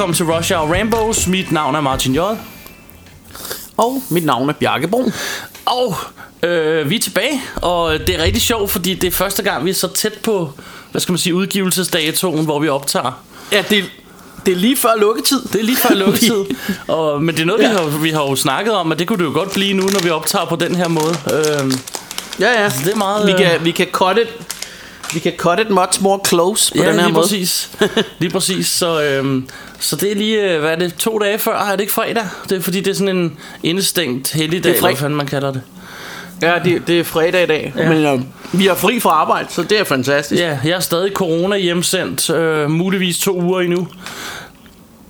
Velkommen til Rush Hour Rambos. Mit navn er Martin J. Og mit navn er Bjarke Brun. Og øh, vi er tilbage, og det er rigtig sjovt, fordi det er første gang, vi er så tæt på, hvad skal man sige, udgivelsesdatoen, hvor vi optager. Ja, det, det er lige før lukketid. Det er lige før lukketid. og, men det er noget, ja. vi, har, vi har jo snakket om, at det kunne det jo godt blive nu, når vi optager på den her måde. Øh, Ja, ja. det er meget, Vi øh, kan, vi kan cut it, vi kan cut it much more close på ja, den her lige måde. præcis. Lige præcis. Så, øhm, så det er lige, øh, hvad er det, to dage før, er det ikke fredag? Det er fordi, det er sådan en indestængt helligdag, Det er eller hvad fanden man kalder det. Ja, det, det er fredag i dag. Ja. Men øh, vi har fri fra arbejde, så det er fantastisk. Ja, jeg er stadig corona hjemsendt, øh, muligvis to uger endnu.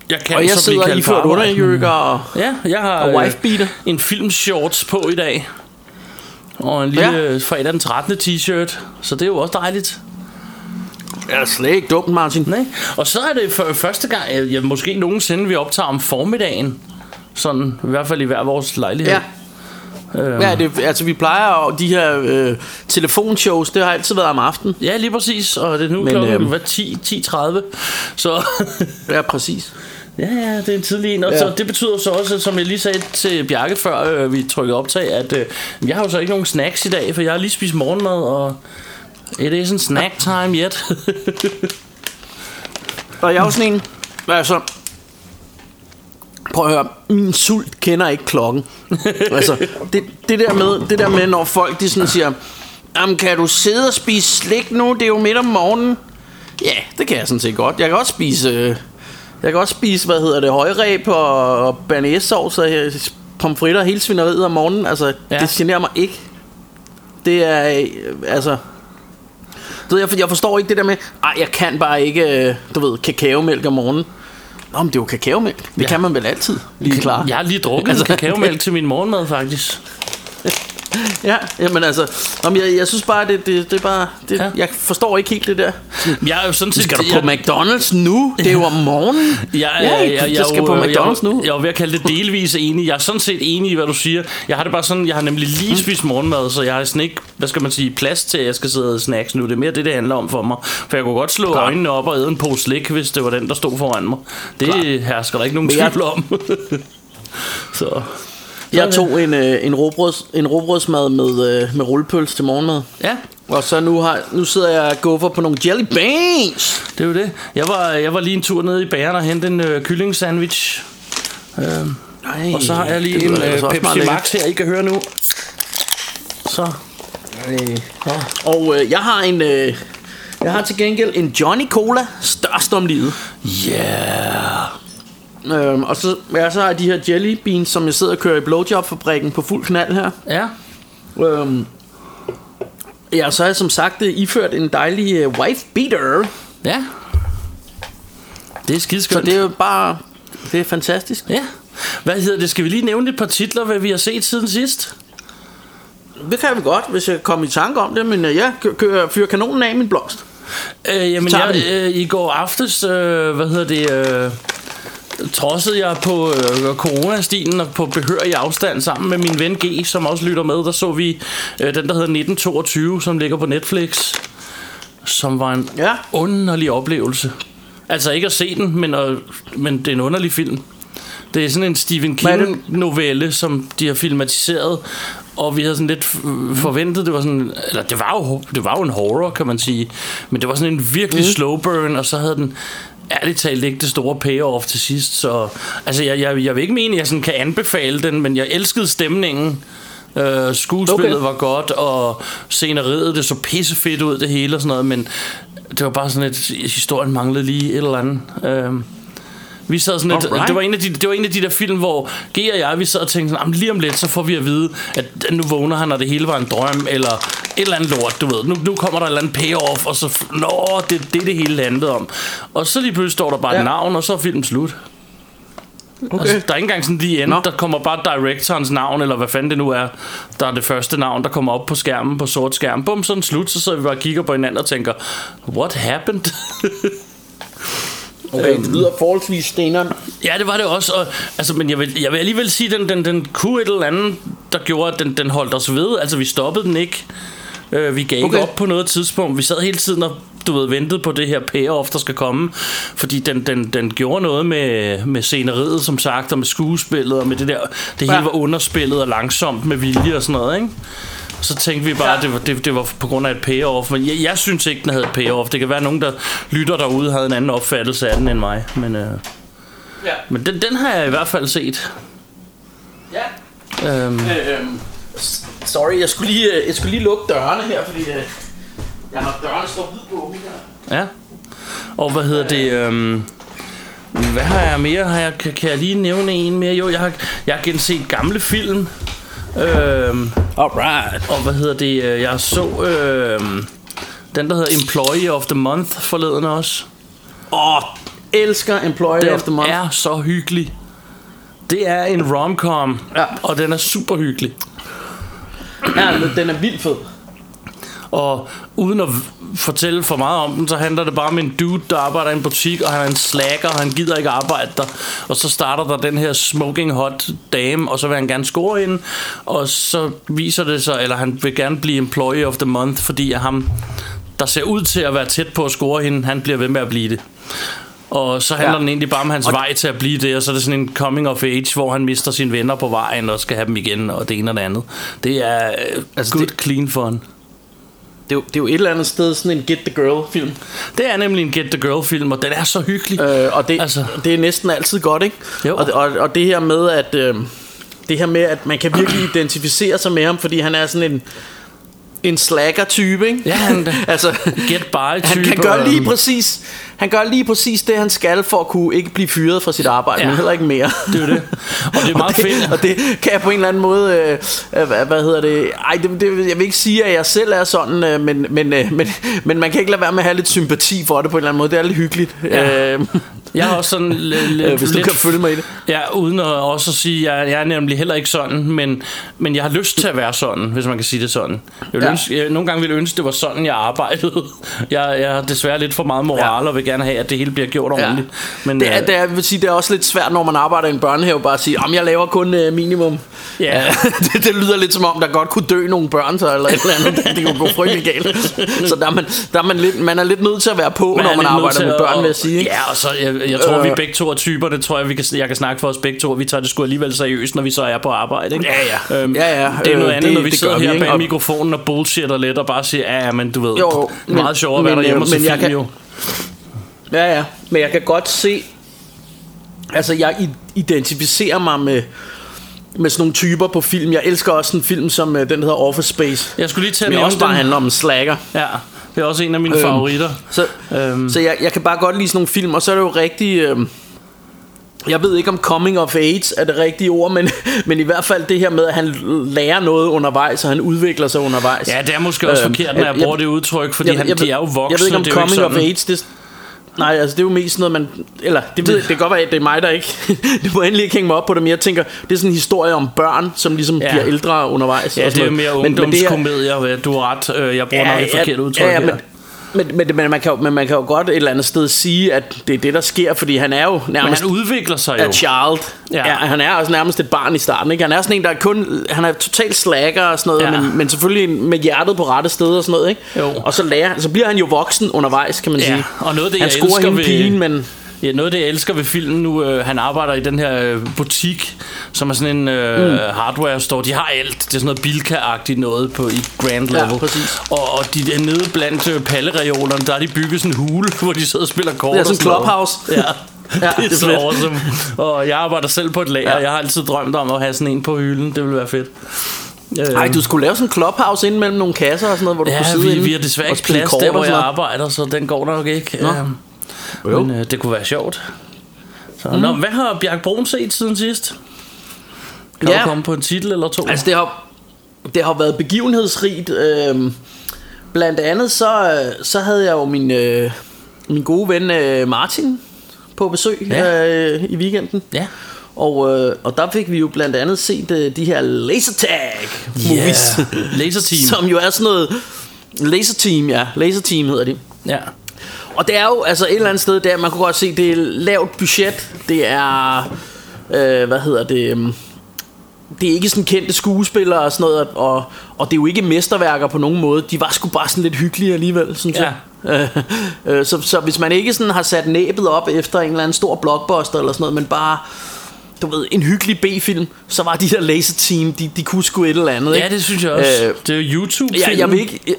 Jeg kan Og jeg så sidder kaldt i på ført arbejde. underjøkker og... Ja, jeg har Og wifebeater. en filmshorts på i dag. Og en lille Ja. fredag den 13. t-shirt. Så det er jo også dejligt. Jeg er slet ikke dumt, Martin. Nej. Og så er det for første gang, jeg, jeg, måske nogensinde, vi optager om formiddagen. Sådan, i hvert fald i hver vores lejlighed. Ja. Øhm. Ja, det, altså vi plejer jo de her øh, telefonshows, det har altid været om aftenen. Ja, lige præcis. Og det er nu Men, klokken øhm, hvad, 10, 10.30. Så Ja, præcis. Ja, ja, det er en tidlig en. Og Ja. så, det betyder så også, som jeg lige sagde til Bjarke før øh, vi trykkede optag, at øh, jeg har jo så ikke nogen snacks i dag, for jeg har lige spist morgenmad, og it isn't snack time yet. Og jeg jo sådan en, altså, prøv at høre, min sult kender ikke klokken. altså, det, det, der med, det der med, når folk de sådan siger, Jamen, kan du sidde og spise slik nu? Det er jo midt om morgenen. Ja, det kan jeg sådan set godt. Jeg kan også spise, øh, jeg kan også spise, hvad hedder det, højreb og, og banæssovs og øh, pomfritter hele svineriet om morgenen. Altså, Ja. det generer mig ikke. Det er, øh, altså... Du ved, jeg, jeg forstår ikke det der med, ej, jeg kan bare ikke, øh, du ved, kakaomælk om morgenen. Nå, men det er jo kakaomælk. Det Ja. kan man vel altid, lige klar. Jeg har lige drukket Altså- kakaomælk til min morgenmad, faktisk. Ja, jamen altså, om jeg, jeg synes bare, det, det, det er bare, det, Ja. jeg forstår ikke helt det der. Jeg er jo sådan set... Skal du jeg, på McDonald's nu? Det er jo om morgenen. Jeg, ja, jeg, jeg, jeg skal på jeg, McDonald's nu. Jeg, jeg er ved at kalde det delvis enig. Jeg er sådan set enig i, hvad du siger. Jeg har det bare sådan, jeg har nemlig lige spist morgenmad, så jeg har sådan ikke, hvad skal man sige, plads til, at jeg skal sidde og snacks nu. Det er mere det, det handler om for mig. For jeg kunne godt slå Klart. øjnene op og æde en pose slik, hvis det var den, der stod foran mig. Det Klart. hersker der ikke nogen jeg- tvivl om. så... Jeg tog en, øh, en, råbrøds, en råbrødsmad med, øh, med rullepøls til morgenmad. Ja, Og så nu, har, nu sidder jeg og guffer på nogle jelly beans. det er jo det. Jeg var, jeg var lige en tur nede i bageren og hente en øh, kylling sandwich. Øh, Ej, og så har jeg lige en øh, altså Pepsi. Max her, I kan høre nu. Så. Og øh, jeg har en... Øh, jeg har til gengæld en Johnny Cola størst om livet. Yeah. Øhm, og så, ja, så har jeg de her jelly beans, som jeg sidder og kører i blowjob-fabrikken på fuld knald her. Ja. Øhm, ja, så har jeg som sagt øh, iført en dejlig uh, wife beater. Ja. Det er Så skideskønt. det er jo bare... Det er fantastisk. Ja. Hvad hedder det? Skal vi lige nævne et par titler, hvad vi har set siden sidst? Det kan vi godt, hvis jeg kommer i tanke om det, men øh, jeg kø- kører, fyrer kanonen af min blomst. Øh, jamen, jeg, øh, i går aftes, øh, hvad hedder det, øh, trodsede jeg på øh, coronastilen og på behørig afstand sammen med min ven G, som også lytter med. Der så vi øh, den, der hedder 1922, som ligger på Netflix, som var en Ja. underlig oplevelse. Altså ikke at se den, men, at, men det er en underlig film. Det er sådan en Stephen? King-novelle, som de har filmatiseret, og vi havde sådan lidt forventet, det var sådan, eller det var, jo, det var jo en horror, kan man sige, men det var sådan en virkelig mm. slow burn, og så havde den ærligt talt ikke det store payoff til sidst, så altså jeg, jeg, jeg vil ikke mene, at jeg sådan kan anbefale den, men jeg elskede stemningen, Uh, skuespillet okay. Var godt, og sceneriet, det så pisse fedt ud, det hele og sådan noget, men det var bare sådan et, historien manglede lige et eller andet. Uh, vi sad sådan lidt, Alright. det, var en af de, det var en af de der film, hvor G og jeg, vi sad og tænkte sådan, "Jamen, lige om lidt, så får vi at vide, at nu vågner han, og det hele var en drøm, eller et eller andet lort, du ved. Nu, nu kommer der et eller andet payoff, og så... Nå, det er det, det hele handlede om. Og så lige pludselig står der bare ja. Et navn, og så er filmen slut. Okay. Altså, der er ikke engang sådan lige end. Der kommer bare directorens navn, eller hvad fanden det nu er. Der er det første navn, der kommer op på skærmen, på sort skærm. Bum, sådan slut, så sidder vi bare og kigger på hinanden og tænker, what happened? okay, det lyder forholdsvis steneren. ja, det var det også. Og, altså, men jeg vil, jeg vil alligevel sige, at den, den, den kunne et eller andet, der gjorde, at den, den holdt os ved. Altså, vi stoppede den ikke. Øh, vi gav okay. Okay. ikke op på noget tidspunkt. Vi sad hele tiden og du ved, ventede på det her payoff, der skal komme. Fordi den, den, den gjorde noget med, med sceneriet, som sagt, og med skuespillet, og med det der... Det hele Ja. var underspillet og langsomt med vilje og sådan noget, ikke? Så tænkte vi bare, Ja. det var, det, det var på grund af et payoff. Men jeg, jeg synes ikke, den havde et payoff. Det kan være, at nogen, der lytter derude, havde en anden opfattelse af den end mig. Men, øh, Ja. men den, den har jeg i hvert fald set. Ja. Øhm, Øhm, sorry, jeg skulle lige, øh, jeg skulle lige lukke dørene her, fordi øh, jeg har dørene står vidt på åbne her. Ja. Og hvad hedder det? Øhm, hvad har jeg mere? Har jeg, kan, kan jeg lige nævne en mere? Jo, jeg har, jeg har genset gamle film. Øhm, Alright. og hvad hedder det? øh, Jeg så øhm, den, der hedder Employee of the Month forleden også. Åh, oh, elsker Employee Den of the Month. er så hyggelig. Det er en romcom, Ja. og den er super hyggelig. Ja, den er vildt fed. Og uden at fortælle for meget om den, så handler det bare om en dude, der arbejder i en butik, og han er en slacker, og han gider ikke arbejde der. Og så starter der den her smoking hot dame, og så vil han gerne score hende. Og så viser det sig, eller han vil gerne blive employee of the month, fordi ham, der ser ud til at være tæt på at score hende, han bliver ved med at blive det. Og så handler ja. Den egentlig bare om hans og vej til at blive det, og så er det sådan en coming of age, hvor han mister sine venner på vejen, og skal have dem igen, og det ene og det andet. Det er altså Altså, good, det- clean fun. Det er, jo, det er jo et eller andet sted sådan en Get the Girl film. Det er nemlig en Get the Girl film, og den er så hyggelig. Øh, og det, Altså. det er næsten altid godt, ikke? Jo. Og, og, og det her med, at... Øh, det her med, at man kan virkelig identificere sig med ham, fordi han er sådan en en slacker type, ikke? Ja, han- altså, Get by type. han gør lige og- præcis han gør lige præcis det han skal for at kunne ikke blive fyret fra sit arbejde, Ja. men heller ikke mere. Det er det. Og det er meget det, fedt. Og det kan jeg på en eller anden måde øh, øh, hvad, hvad hedder det? Ej, det, det jeg vil ikke sige at jeg selv er sådan, øh, men men øh, men men man kan ikke lade være med at have lidt sympati for det på en eller anden måde. Det er lidt hyggeligt. Ja. Øh, Jeg har også sådan lidt, hvis du lidt kan følge mig i det. Ja, uden at også at sige, jeg, jeg er nemlig heller ikke sådan, men, men jeg har lyst til at være sådan, hvis man kan sige det sådan. Jeg vil Ja. ønske, jeg, nogle gange ville jeg ønske, det var sådan, jeg arbejdede. Jeg, jeg har desværre lidt for meget moral, Ja. og vil gerne have, at det hele bliver gjort Ja. ordentligt. Men, Det er, øh, det er, jeg vil sige, det er også lidt svært, når man arbejder i en børnehave, bare at sige, om jeg laver kun øh, minimum. Ja. det, det, lyder lidt som om, der godt kunne dø nogle børn, så, eller et eller andet. Det, kunne gå frygtelig galt. Så der er man, der er man, lidt, man er lidt nødt til at være på, man når man arbejder med børn, vil jeg sige. Ja, og så jeg, jeg tror, Øh. vi begge to er typer, det tror jeg, vi kan, jeg kan snakke for os begge to, vi tager det sgu alligevel seriøst, når vi så er på arbejde. Ikke? Ja, ja. Øhm, Ja, ja. Det er noget Øh, andet, det- når vi det sidder vi, her bag Og- mikrofonen og bullshitter lidt, og bare siger, ja, ja, men du ved, Jo, jo, det meget sjovere at være derhjemme og øh, se film kan- jo. Ja, ja. Men jeg kan godt se... Altså, jeg identificerer mig med, med sådan nogle typer på film. Jeg elsker også en film, som øh, den hedder Office Space. Jeg skulle lige til at nævne også bare den. handler om en slacker. Ja, det er også en af mine Øhm, favoritter. Så, Øhm. øhm. så jeg, jeg kan bare godt lide sådan nogle film, og så er det jo rigtig... Øh, jeg ved ikke om coming of age er det rigtige ord, men, men i hvert fald det her med, at han lærer noget undervejs, og han udvikler sig undervejs. Ja, det er måske også Øhm, forkert, når jeg jeg- bruger det udtryk, fordi han, de er jo voksne. Jeg ved ikke om coming ikke of age, det, Nej, altså det er jo mest noget, man... Eller, det, ved, det kan godt være, at det er mig, der ikke... det må endelig ikke hænge mig op på det, men jeg tænker, det er sådan en historie om børn, som ligesom Ja. ja. bliver ældre undervejs. Ja, det er jo mere Men- men det ungdomskomedier, du har ret. Øh, Jeg bruger nok et forkert udtryk ja, her. men, men, men, men, man kan jo, men man kan jo godt et eller andet sted sige, at det er det, der sker, fordi han er jo Men nærmest han udvikler sig jo. a child. Ja. Ja. han er også nærmest et barn i starten. Ikke? Han er sådan en, der er kun... Han er totalt slacker og sådan noget, Ja. ja. men, men selvfølgelig med hjertet på rette sted og sådan noget. Ikke? Jo. Og så, lærer, så bliver han jo voksen undervejs, kan man Ja, sige. og noget af det, han jeg scorer elsker hende ved- pigen, men... Ja, noget af det, jeg elsker ved filmen nu, øh, han arbejder i den her øh, butik, som er sådan en øh, mm. hardware store. De har alt. Det er sådan noget Bilka-agtigt noget på i Grand Ja, Level. præcis. Og, og de er nede blandt øh, pallereolerne, der er de bygget sådan en hule, hvor de sidder og spiller kort. Det er og sådan en clubhouse. Ja. Ja, det er det er så fedt. awesome. Og jeg arbejder selv på et lager. Ja. Ja. Jeg har altid drømt om at have sådan en på hylden. Det ville være fedt. Øh, Ej, du skulle lave sådan en clubhouse ind mellem nogle kasser og sådan noget, hvor du kunne Ja, sidde vi, vi har desværre ikke plads der, hvor jeg arbejder, så den går nok ikke. Nå. Jo. Men øh, det kunne være sjovt. Så, mm. Nå, hvad har Bjarke Brun set siden sidst? Kan Ja. du komme på en titel eller to? Altså, det har, det har været begivenhedsrigt. Øh, blandt andet så, øh, så havde jeg jo min, øh, min gode ven øh, Martin på besøg Ja. øh, i weekenden. Ja. Og, øh, og der fik vi jo blandt andet set øh, de her lasertag movies. Yeah. Laserteam. som jo er sådan noget... Laserteam, ja. Laserteam hedder de. Ja. Og det er jo altså et eller andet sted der, man kunne godt se, det er lavt budget. Det er, øh, hvad hedder det, øhm, det er ikke sådan kendte skuespillere og sådan noget, og, og det er jo ikke mesterværker på nogen måde. De var sgu bare sådan lidt hyggelige alligevel, synes Ja. jeg. Øh, så, så hvis man ikke sådan har sat næbet op efter en eller anden stor blockbuster eller sådan noget, men bare du ved, en hyggelig B-film, så var de der laser team, de, de kunne sgu et eller andet. ja, ikke? det synes jeg også. Øh, det er jo youtube Ja, jeg vil ikke...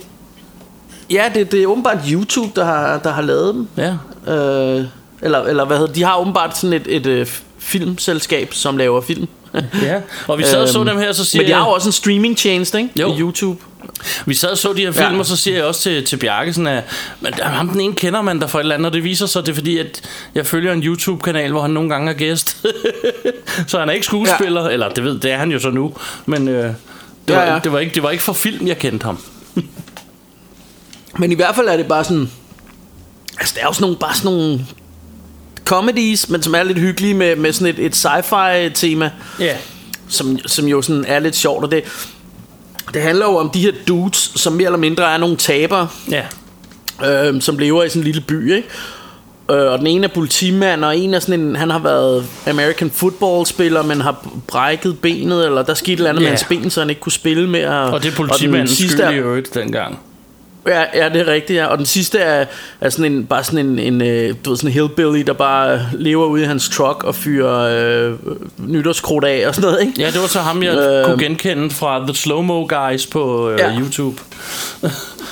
Ja, det, det er åbenbart YouTube, der har, der har lavet dem. Ja. Øh, eller, eller hvad hedder De har åbenbart sådan et, et, et filmselskab, som laver film. ja. Og vi sad og så Øhm, dem her, så siger Men de har jo også en streaming tjeneste, ikke? Jo. YouTube. vi sad og så de her film, Ja. og så siger jeg også til, til Bjarke sådan, at men ham den ene kender man der for et eller andet, og det viser sig, det er fordi, at jeg følger en YouTube-kanal, hvor han nogle gange er gæst. så han er ikke skuespiller, ja. eller det ved, det er han jo så nu, men øh, det, Ja, var, ja. det, var ikke, det var ikke for film, jeg kendte ham. Men i hvert fald er det bare sådan... Altså, der er jo sådan nogle, bare sådan nogle comedies, men som er lidt hyggelige med, med sådan et, et sci-fi tema. Ja. som, som jo sådan er lidt sjovt, og det, det handler jo om de her dudes, som mere eller mindre er nogle tabere, Ja. øh, som lever i sådan en lille by, ikke? Øh, og den ene er politimand, og en er sådan en, han har været American football spiller, men har brækket benet, eller der skete et eller andet Ja. med hans ben, så han ikke kunne spille mere. Og det er den politimandens sidste skyld er- i øvrigt dengang. Ja, ja, det er rigtigt, ja. Og den sidste er, er sådan en, bare sådan en, en øh, du ved, sådan en hillbilly, der bare lever ude i hans truck og fyrer øh, nytårskrudt af og sådan noget, ikke? Ja, det var så ham, jeg Øh. øh, kunne genkende fra The Slow Mo Guys på øh, Ja. YouTube.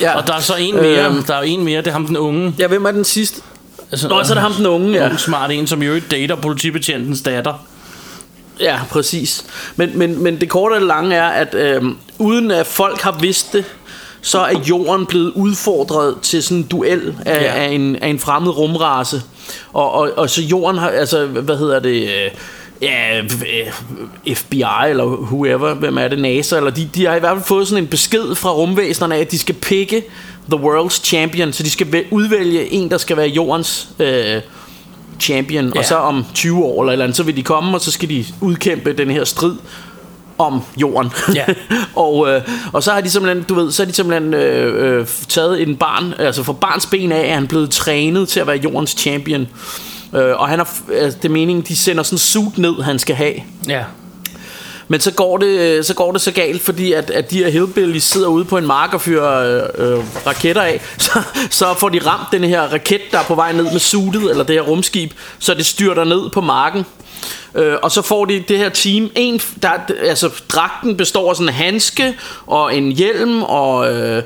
Ja. Og der er så en mere, Øhm. der er en mere, det er ham den unge. Ja, hvem er den sidste? Altså, Nå, så er det ham den unge, ja. Ung, smart en, som jo ikke dater politibetjentens datter. Ja, præcis. Men, men, men det korte og det lange er, at øh, uden at folk har vidst det, så er jorden blevet udfordret til sådan en duel af, Ja. af, en, af en fremmed rumrace. Og, og, og så jorden har, altså, hvad hedder det... Øh, Ja, øh, FBI eller whoever, hvem er det, NASA, eller de, de har i hvert fald fået sådan en besked fra rumvæsenerne af, at de skal pikke the world's champion, så de skal væ- udvælge en, der skal være jordens øh, champion, ja. Og så om 20 år eller eller andet, så vil de komme, og så skal de udkæmpe den her strid om jorden. Ja. og, øh, og så har de simpelthen, du ved, så har de simpelthen øh, øh, taget en barn, altså fra barns ben af, er han blevet trænet til at være jordens champion. Øh, og han har, altså, det er meningen, de sender sådan en suit ned, han skal have. Ja. Men så går det øh, så, går det så galt, fordi at, at de her hillbillies sidder ude på en mark og fyrer øh, øh, raketter af. Så, så får de ramt den her raket, der er på vej ned med suitet, eller det her rumskib, så det styrter ned på marken. Øh, og så får de det her team en, der, altså dragten består af sådan en handske og en hjelm og øh,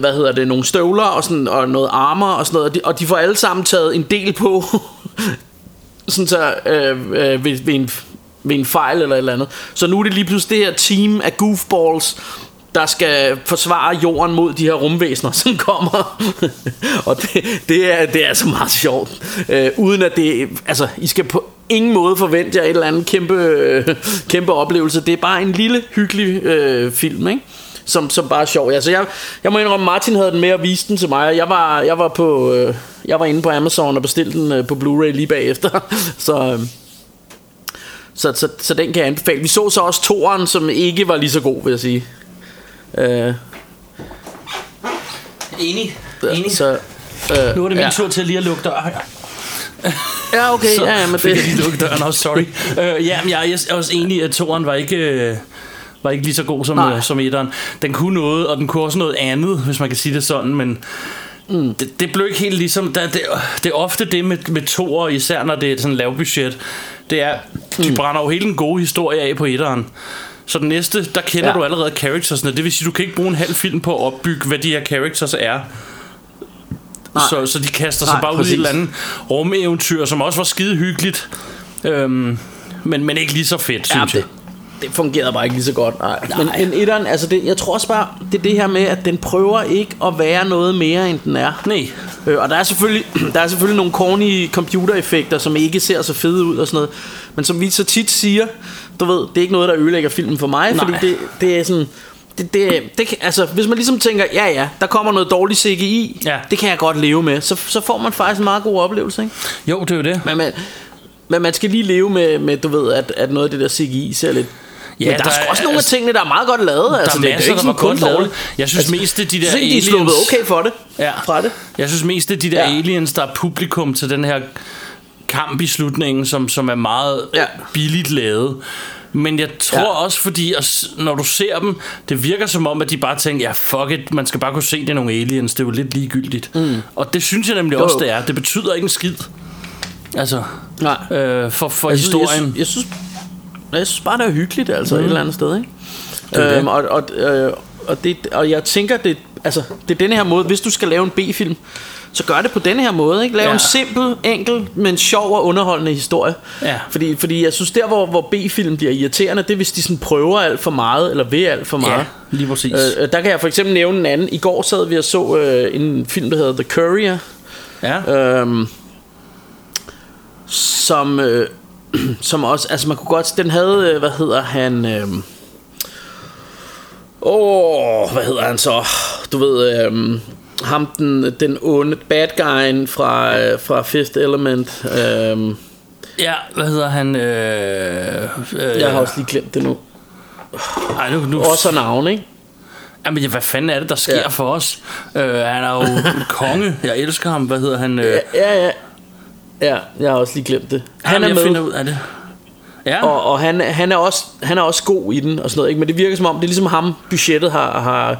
hvad hedder det nogle støvler og sådan og noget armer og sådan noget og de, og de får alle sammen taget en del på sådan så øh, øh, ved, ved, en, ved en fejl eller et eller andet. Så nu er det lige pludselig det her team af goofballs, der skal forsvare jorden mod de her rumvæsener, som kommer. og det, det, er, det er altså meget sjovt. Øh, uden at det... Altså, I skal på ingen måde forvente jer et eller andet kæmpe, øh, kæmpe oplevelse. Det er bare en lille, hyggelig øh, film, ikke? Som, som bare er sjov. Altså, jeg, jeg må indrømme, Martin havde den med og viste den til mig. Jeg var, jeg var, på, øh, jeg var inde på Amazon og bestilte den øh, på Blu-ray lige bagefter. så... Øh, så, så, så den kan jeg anbefale. Vi så så også toeren, som ikke var lige så god, vil jeg sige. Øh, Enig. så, øh, Nu er det min ja. tur til lige at lukke døren her. Ja, okay. Så ja, ja, men fik det, jeg lukket døren også, sorry. øh, ja, men jeg er også enig, at toren var ikke... Øh, var ikke lige så god som, Nej. øh, som etteren. Den kunne noget, og den kunne også noget andet, hvis man kan sige det sådan, men mm. det, det blev ikke helt ligesom... Der, det, det er ofte det med, med toer, især når det er sådan lav budget. Det er, de Mm. brænder jo hele den gode historie af på etteren. Så den næste, der kender ja. du allerede charactersne. Det vil sige, du kan ikke bruge en halv film på at opbygge, hvad de her characters er. Nej. Så, så de kaster sig Nej, bare ud i præcis. et eller andet rumeventyr, som også var skide hyggeligt. Øhm, men, men ikke lige så fedt, ja, synes jeg. det, det fungerede bare ikke lige så godt. Nej. Men, men etteren, altså det, jeg tror også bare, det er det her med, at den prøver ikke at være noget mere, end den er. Nej. Øh, og der er, selvfølgelig, der er selvfølgelig nogle corny computereffekter, som ikke ser så fede ud og sådan noget. Men som vi så tit siger, du ved, det er ikke noget, der ødelægger filmen for mig, Nej. fordi det, det er sådan... det, det, det altså, hvis man ligesom tænker, ja ja, der kommer noget dårligt CGI, Ja. det kan jeg godt leve med, så, så får man faktisk en meget god oplevelse, ikke? Jo, det er jo det. Men man, men man skal lige leve med, med du ved, at, at noget af det der CGI ser lidt... Ja, men der, der er sgu er- også nogle af altså, tingene, der er meget godt lavet. Der altså, er det, det masser, ikke der var kun dårligt. Jeg synes mest, det er de der synes, de er aliens- okay for det. Ja. Fra det. Jeg synes mest, det er de der Ja. aliens, der er publikum til den her kamp i slutningen, som, som er meget ja. billigt lavet. Men jeg tror Ja. også, fordi at, når du ser dem, det virker som om, at de bare tænker, ja fuck it, man skal bare kunne se, det er nogle aliens, det er jo lidt ligegyldigt. Mm. Og det synes jeg nemlig Jo, også, det er. Det betyder ikke en skid. Altså, Nej. øh, for, for Jeg synes, historien. Jeg, jeg, synes, jeg synes bare, det er hyggeligt, altså mm. et eller andet sted, ikke? Det det. Øhm, og, og, øh, og, det, og jeg tænker, det, altså, det er denne her måde, hvis du skal lave en B-film, så gør det på denne her måde, ikke? Lav ja. En simpel, enkel, men sjov og underholdende historie. Ja. Fordi, fordi jeg synes, der hvor, hvor B-film bliver irriterende, det er, hvis de sådan prøver alt for meget, eller vil alt for meget. Ja, lige præcis. Øh, øh, der kan jeg for eksempel nævne en anden. I går sad vi og så øh, en film, der hedder The Courier, ja. øhm, som, øh, som også, altså man kunne godt, den havde, øh, hvad hedder han, øhm, åh, hvad hedder han så, du ved, øhm, ham den, den onde bad guyen fra, øh, fra Fifth Element, øhm, ja, hvad hedder han? Øh, øh, jeg har også lige glemt det nu, Ej, nu, nu, også navn, ikke? Jamen, hvad fanden er det, der sker Ja. for os? Øh, han er jo konge. Jeg elsker ham. Hvad hedder han? Øh, Ja, ja, ja, ja, jeg har også lige glemt det. Han Jamen, er jeg med. finder ud af det. Ja, Og, og han, han, er også, han er også god i den og sådan noget, ikke? Men det virker som om, det er ligesom ham, budgettet har, har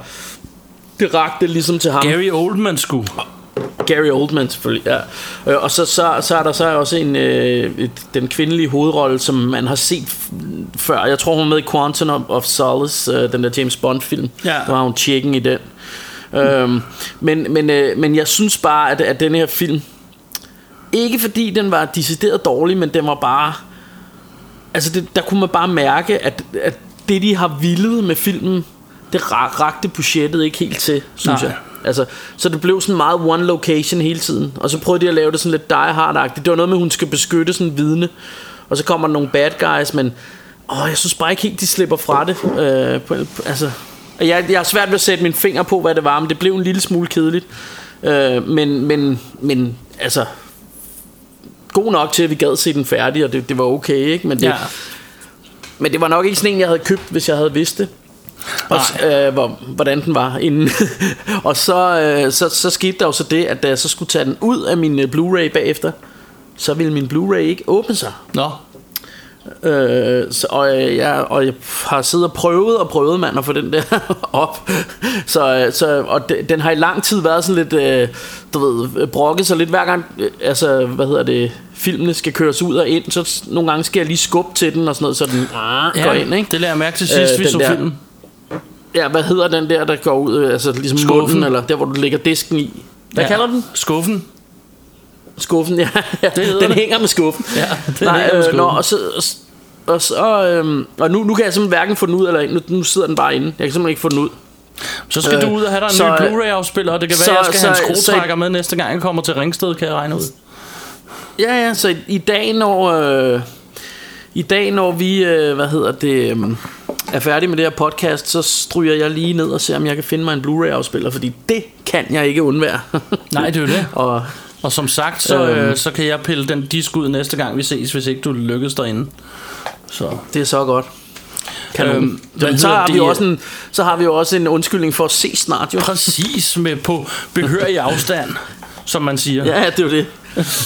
det rakte ligesom til ham. Gary Oldman skulle. Gary Oldman selvfølgelig, ja. Øh, Og så, så, så er der så også en, øh, den kvindelige hovedrolle, som man har set før. Jeg tror, hun er med i Quantum of, of Solace, øh, den der James Bond-film. Ja. Der var hun tjekken i den. Øhm, men, men, øh, men jeg synes bare, at, at den her film, ikke fordi den var decideret dårlig, men den var bare... Altså, det, der kunne man bare mærke, at, at det, de har villet med filmen, det ra- rakte budgettet ikke helt til, synes Nej. jeg. Altså, så det blev sådan meget one location hele tiden. Og så prøvede de at lave det sådan lidt die hard Det var noget med, at hun skal beskytte sådan en vidne. Og så kommer der nogle bad guys, men åh, jeg synes bare ikke helt, de slipper fra det. Øh, på, altså, jeg, jeg har svært ved at sætte min finger på, hvad det var, men det blev en lille smule kedeligt. Øh, men, men, men altså, god nok til, at vi gad se den færdig, og det, det var okay, ikke? Men det, Ja. men det var nok ikke sådan en, jeg havde købt, hvis jeg havde vidst det. Og, øh, hvor, hvordan den var inden. og så, øh, så, så skete der jo så det, at da jeg så skulle tage den ud af min øh, Blu-ray bagefter, så ville min Blu-ray ikke åbne sig. Nå, Øh, så, og, øh, jeg, og jeg har siddet og prøvet og prøvet, mand, at få den der op. Så, øh, så, og de, den har i lang tid været sådan lidt, øh, du ved, brokket sig lidt hver gang, øh, altså, hvad hedder det, filmene skal køres ud og ind, så nogle gange skal jeg lige skubbe til den og sådan noget, så den går ja, ind, ikke? det lader jeg mærke til sidst, Øh, vi så der- filmen. Ja, hvad hedder den der, der går ud, øh, altså ligesom Skuffen. munden, eller der, hvor du lægger disken i? Hvad Ja. kalder den? Skuffen. Skuffen, ja. ja Det den det. hænger med skuffen. Ja, den Nej, hænger med øh, skuffen. Nå, og så, og, så, øhm, og nu, nu kan jeg simpelthen hverken få den ud eller ind. Nu, nu sidder den bare inde. Jeg kan simpelthen ikke få den ud. Så skal Øh, du ud og have dig en så, ny øh, Blu-ray-afspiller, og det kan være, så- at jeg skal have en så- skruetrækker med næste gang, jeg kommer til Ringsted, kan jeg regne ud. Ja, ja, så i, i dag, når... Øh, I dag, når vi, øh, hvad hedder det, øh, er færdige med det her podcast, så stryger jeg lige ned og ser, om jeg kan finde mig en Blu-ray-afspiller, fordi det kan jeg ikke undvære. Nej, det er jo det. og Og som sagt, så, Øhm. øh, så kan jeg pille den disk ud næste gang, vi ses, hvis ikke du lykkes derinde. Så det er så godt. Kanon. Øhm, Øhm, hvad så, har vi det? også en, så har vi jo også en undskyldning for at se snart, jo. præcis med på behørig afstand, som man siger. Ja, det er jo det.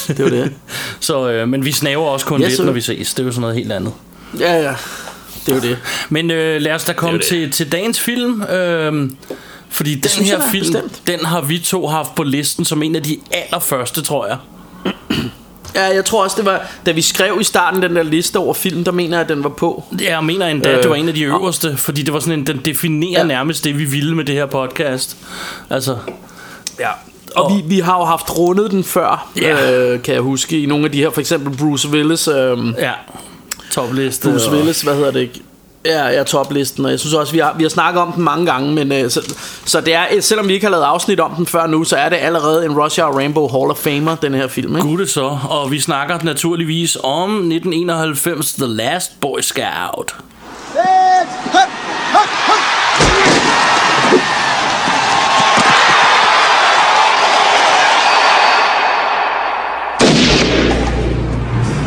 Det er jo det. Så, øh, men vi snaver også kun Ja, lidt, når vi ses. Det er jo sådan noget helt andet. Ja, ja. Det er jo det. Men øh, lad os da komme Det til, til dagens film. Øh, fordi den synes her jeg film, bestemt. den har vi to haft på listen som en af de allerførste, tror jeg. Ja, jeg tror også, det var, da vi skrev i starten den der liste over film, der mener jeg, at den var på. Jeg mener endda, Øh, at det var en af de øverste, fordi det var sådan en, den definerer Ja. ja. nærmest det, vi ville med det her podcast. Altså, Ja. Og vi, vi har jo haft rundet den før, Ja. øh, kan jeg huske, i nogle af de her, for eksempel Bruce Willis, øh, ja, topliste. Bruce. Willis, hvad hedder det ikke? Ja, ja, toplisten, og jeg synes også, vi har, vi har snakket om den mange gange, men øh, så, så det er, øh, selvom vi ikke har lavet afsnit om den før nu, så er det allerede en Russia og Rainbow Hall of Famer, den her film, ikke? Gud så, og vi snakker naturligvis om 1991 The Last Boy Scout. Let's hup.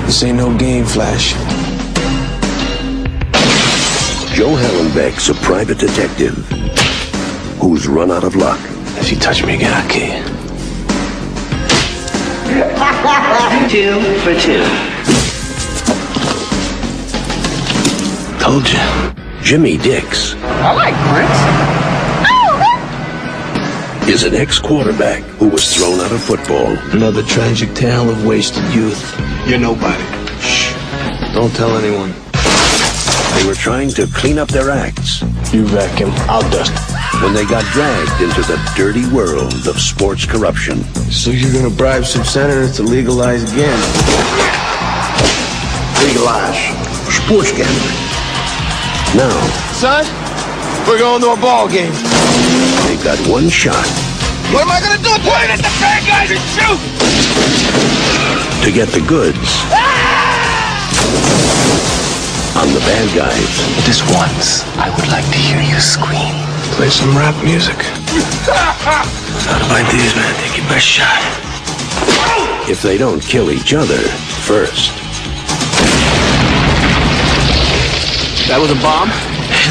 This ain't no game, Flash. Joe Hallenbeck's a private detective who's run out of luck. If you touch me again, I'll kill you. Two for two. Told you. Jimmy Dix I like Prince. Oh, is an ex-quarterback who was thrown out of football. Another tragic tale of wasted youth. You're nobody. Shh. Don't tell anyone. They were trying to clean up their acts You vacuum, him. I'll dust when they got dragged into the dirty world of sports corruption. So you're gonna bribe some senators to legalize gambling? Legalize sports gambling. Now, Son, we're going to a ball game. they've got one shot What am I gonna do? Point at the bad guys and shoot! to get the goods ah! On the bad guys. Just once, I would like to hear you scream. Play some rap music. Not like these, man. Take your best shot. if they don't kill each other first. That was a bomb?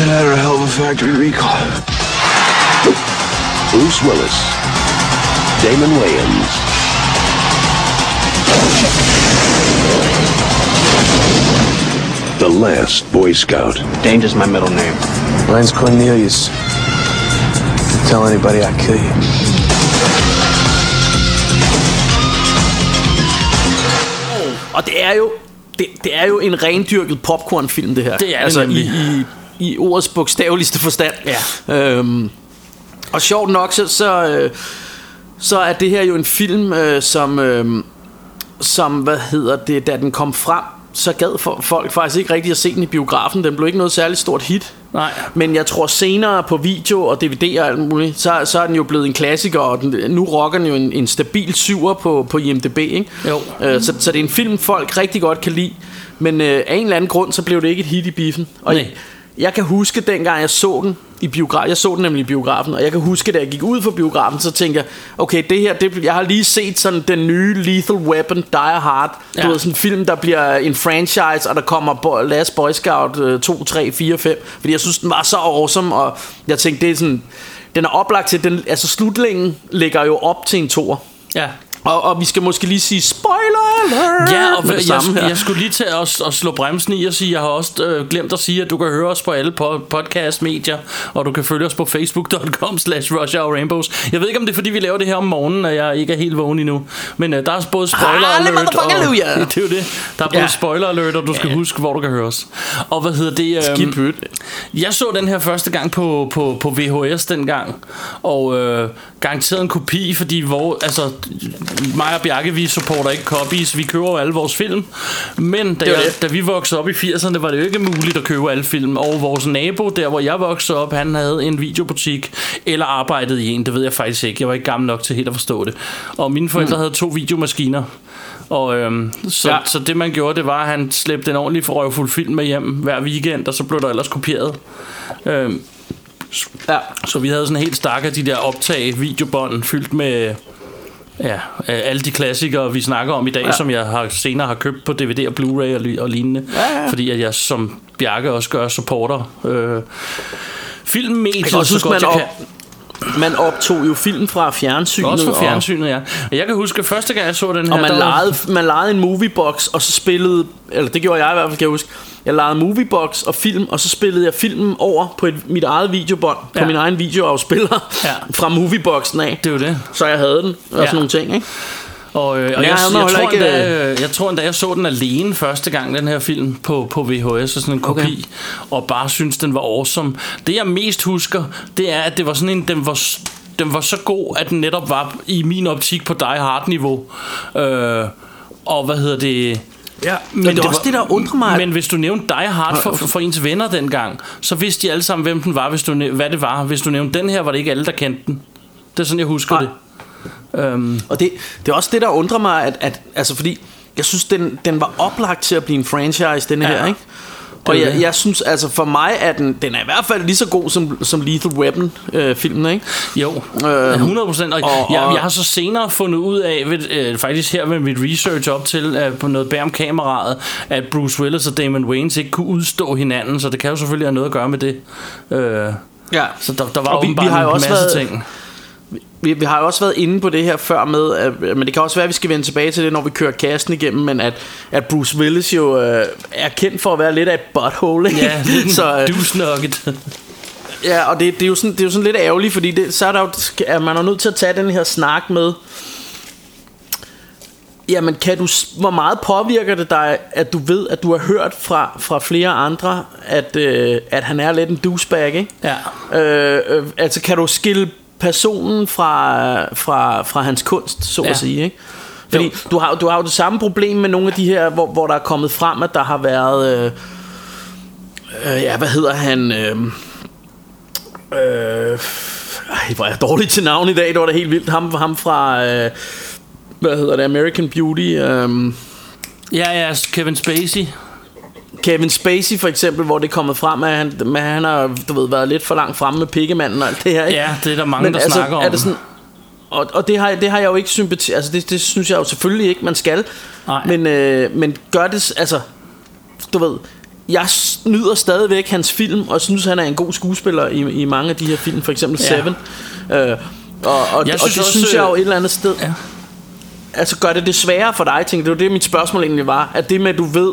That or a hell of a factory recall. Bruce Willis, Damon Wayans, the last Boy Scout. Danger's my middle name. Mine's Cornelius. Don't tell anybody I kill you. Og det er jo det, det er jo en rendyrket popcornfilm det her. Det er det altså i, i, i ordets bogstaveligste forstand. Ja. Øhm, og sjovt nok så så, øh, så er det her jo en film øh, som øh, som hvad hedder det da den kom frem så gad for, folk faktisk ikke rigtig at se den i biografen. Den blev ikke noget særligt stort hit. Nej. Men jeg tror senere på video og DVD og alt muligt, så, så er den jo blevet en klassiker, og den, nu rocker den jo en, en stabil syver på, på IMDb, ikke? Jo. Øh, så, så det er en film, folk rigtig godt kan lide. Men øh, af en eller anden grund, så blev det ikke et hit i biffen. Og Nej. jeg, jeg kan huske dengang jeg så den i biografen, jeg så den nemlig i biografen, og jeg kan huske, da jeg gik ud fra biografen, så tænkte jeg, okay, det her, det, jeg har lige set sådan den nye Lethal Weapon, Die Hard, ja. Du ved, sådan en film, der bliver en franchise, og der kommer Bo- Last Boy Scout øh, 2, 3, 4, 5, fordi jeg synes, den var så awesome, og jeg tænkte, det er sådan, den er oplagt til, den, altså slutlingen ligger jo op til en tor. Ja. Og, og vi skal måske lige sige spoiler alert Ja, og det jeg, samme her. jeg skulle lige til at, at slå bremsen i og sige, jeg har også øh, glemt at sige, at du kan høre os på alle po- podcast-medier, og du kan følge os på facebook.com slash Rainbows. Jeg ved ikke, om det er, fordi vi laver det her om morgenen, og jeg ikke er helt vågen endnu. Men øh, der er både spoiler Halle alert, og, motherfucking det er jo det. Der er både Ja. spoiler alert, og du skal huske, hvor du kan høre os. Og hvad hedder det? Øh, Skidt pyt. jeg så den her første gang på, på, på VHS dengang, og øh, garanteret en kopi, fordi hvor, altså, mig og Bjarke, vi supporter ikke copies, vi køber jo alle vores film. Men da, jeg, da vi voksede op i 80'erne, var det jo ikke muligt at købe alle film. Og vores nabo, der hvor jeg voksede op, han havde en videobutik, eller arbejdede i en, det ved jeg faktisk ikke. Jeg var ikke gammel nok til helt at forstå det. Og mine forældre havde to videomaskiner. Og øhm, så, Ja. så det man gjorde, det var, at han slæbte en ordentlig forrøvfuld film med hjem hver weekend, og så blev der ellers kopieret. Øhm, Ja. så vi havde sådan en helt stak af de der optag videobånd fyldt med ja, øh, alle de klassikere, vi snakker om i dag, ja. som jeg har, senere har købt på DVD og Blu-ray og, li- og lignende. Ja, ja. Fordi at jeg som Bjarke også gør supporter øh, filmmediet Jeg kan også så huske, godt man, jeg op, kan. man optog jo film fra fjernsynet. Også og- fjernsynet, ja. Og jeg kan huske, at første gang jeg så den her... Og man der lejede, man lejede en moviebox, og så spillede, eller det gjorde jeg i hvert fald, kan jeg huske. Jeg lejede moviebox og film, og så spillede jeg filmen over på et, mit eget videobånd, på Ja. min egen videoafspiller, Ja. fra movieboxen af. Det jo det. Så jeg havde den, og Ja. sådan nogle ting, ikke? Og, øh, og jeg jeg, jeg, jeg, tror ikke, endda, øh, jeg tror endda, jeg så den alene første gang, den her film, på, på VHS og sådan en kopi, Okay. og bare synes den var awesome. Det jeg mest husker, det er, at det var sådan en, den var, den var så god, at den netop var i min optik på Die Hard-niveau. Øh, og hvad hedder det... Ja, men, det er også var- det, der undrer mig. Men hvis du nævnte Die Hard for, for, ens venner dengang, så vidste de alle sammen, hvem den var, hvis du, hvad det var. Hvis du nævnte den her, var det ikke alle, der kendte den. Det er sådan, jeg husker Nej. det. Øhm, Og det, det er også det, der undrer mig, at, at altså fordi, jeg synes, den, den var oplagt til at blive en franchise, denne Ja. her, ikke? Og jeg, jeg synes, altså for mig er den, den er i hvert fald lige så god som, som Lethal Weapon øh, filmen, ikke? Jo, Øhm, 100 procent. Og, og- jeg, jeg har så senere fundet ud af, ved, øh, faktisk her med mit research op til øh, på noget bag om kameraet, at Bruce Willis og Damon Wayans ikke kunne udstå hinanden, så det kan jo selvfølgelig have noget at gøre med det. Øh, Ja. så der, der var Og vi- vi har jo en også masse været- ting. Vi, vi har jo også været inde på det her før med, at, men det kan også være, at vi skal vende tilbage til det, når vi kører kasten igennem, men at, at Bruce Willis jo øh, er kendt for at være lidt af et butthole, ikke? Ja, så, øh, nugget. Ja, og det, det, er jo sådan, det er jo sådan lidt ærgerligt, fordi det, så er der jo, at man er nødt til at tage den her snak med, jamen kan du, hvor meget påvirker det dig, at du ved, at du har hørt fra, fra flere andre, at, øh, at han er lidt en douchebag, ikke? Ja. Øh, øh, altså kan du skille personen fra, fra, fra hans kunst, så ja. At sige, ikke? Fordi Jo. du har, du har jo det samme problem med nogle af de her, hvor, hvor der er kommet frem, at der har været... Øh, øh, ja, hvad hedder han? Øh, øh, ej, hvor er jeg dårlig til navn i dag, det var da helt vildt. Ham, ham fra... Øh, hvad hedder det? American Beauty. Øh, Ja, ja, Kevin Spacey. Kevin Spacey for eksempel, hvor det er kommet frem, at han, at han har du ved, været lidt for langt fremme med pikkemanden og alt det her. Ikke? Ja, det er der mange, der snakker om. Er det sådan, og, og det, har, det har jeg jo ikke sympati... Altså det, det synes jeg jo selvfølgelig ikke, man skal. Nej. Men, øh, men gør det... Altså, du ved... Jeg nyder stadigvæk hans film, og synes, han er en god skuespiller i, i mange af de her film. For eksempel Ja. Seven. Øh, og, og, Jeg og synes det også, synes jeg jo øh, et eller andet sted... Ja. Altså gør det det sværere for dig, tænker Det var det, mit spørgsmål egentlig var. At det med, at du ved...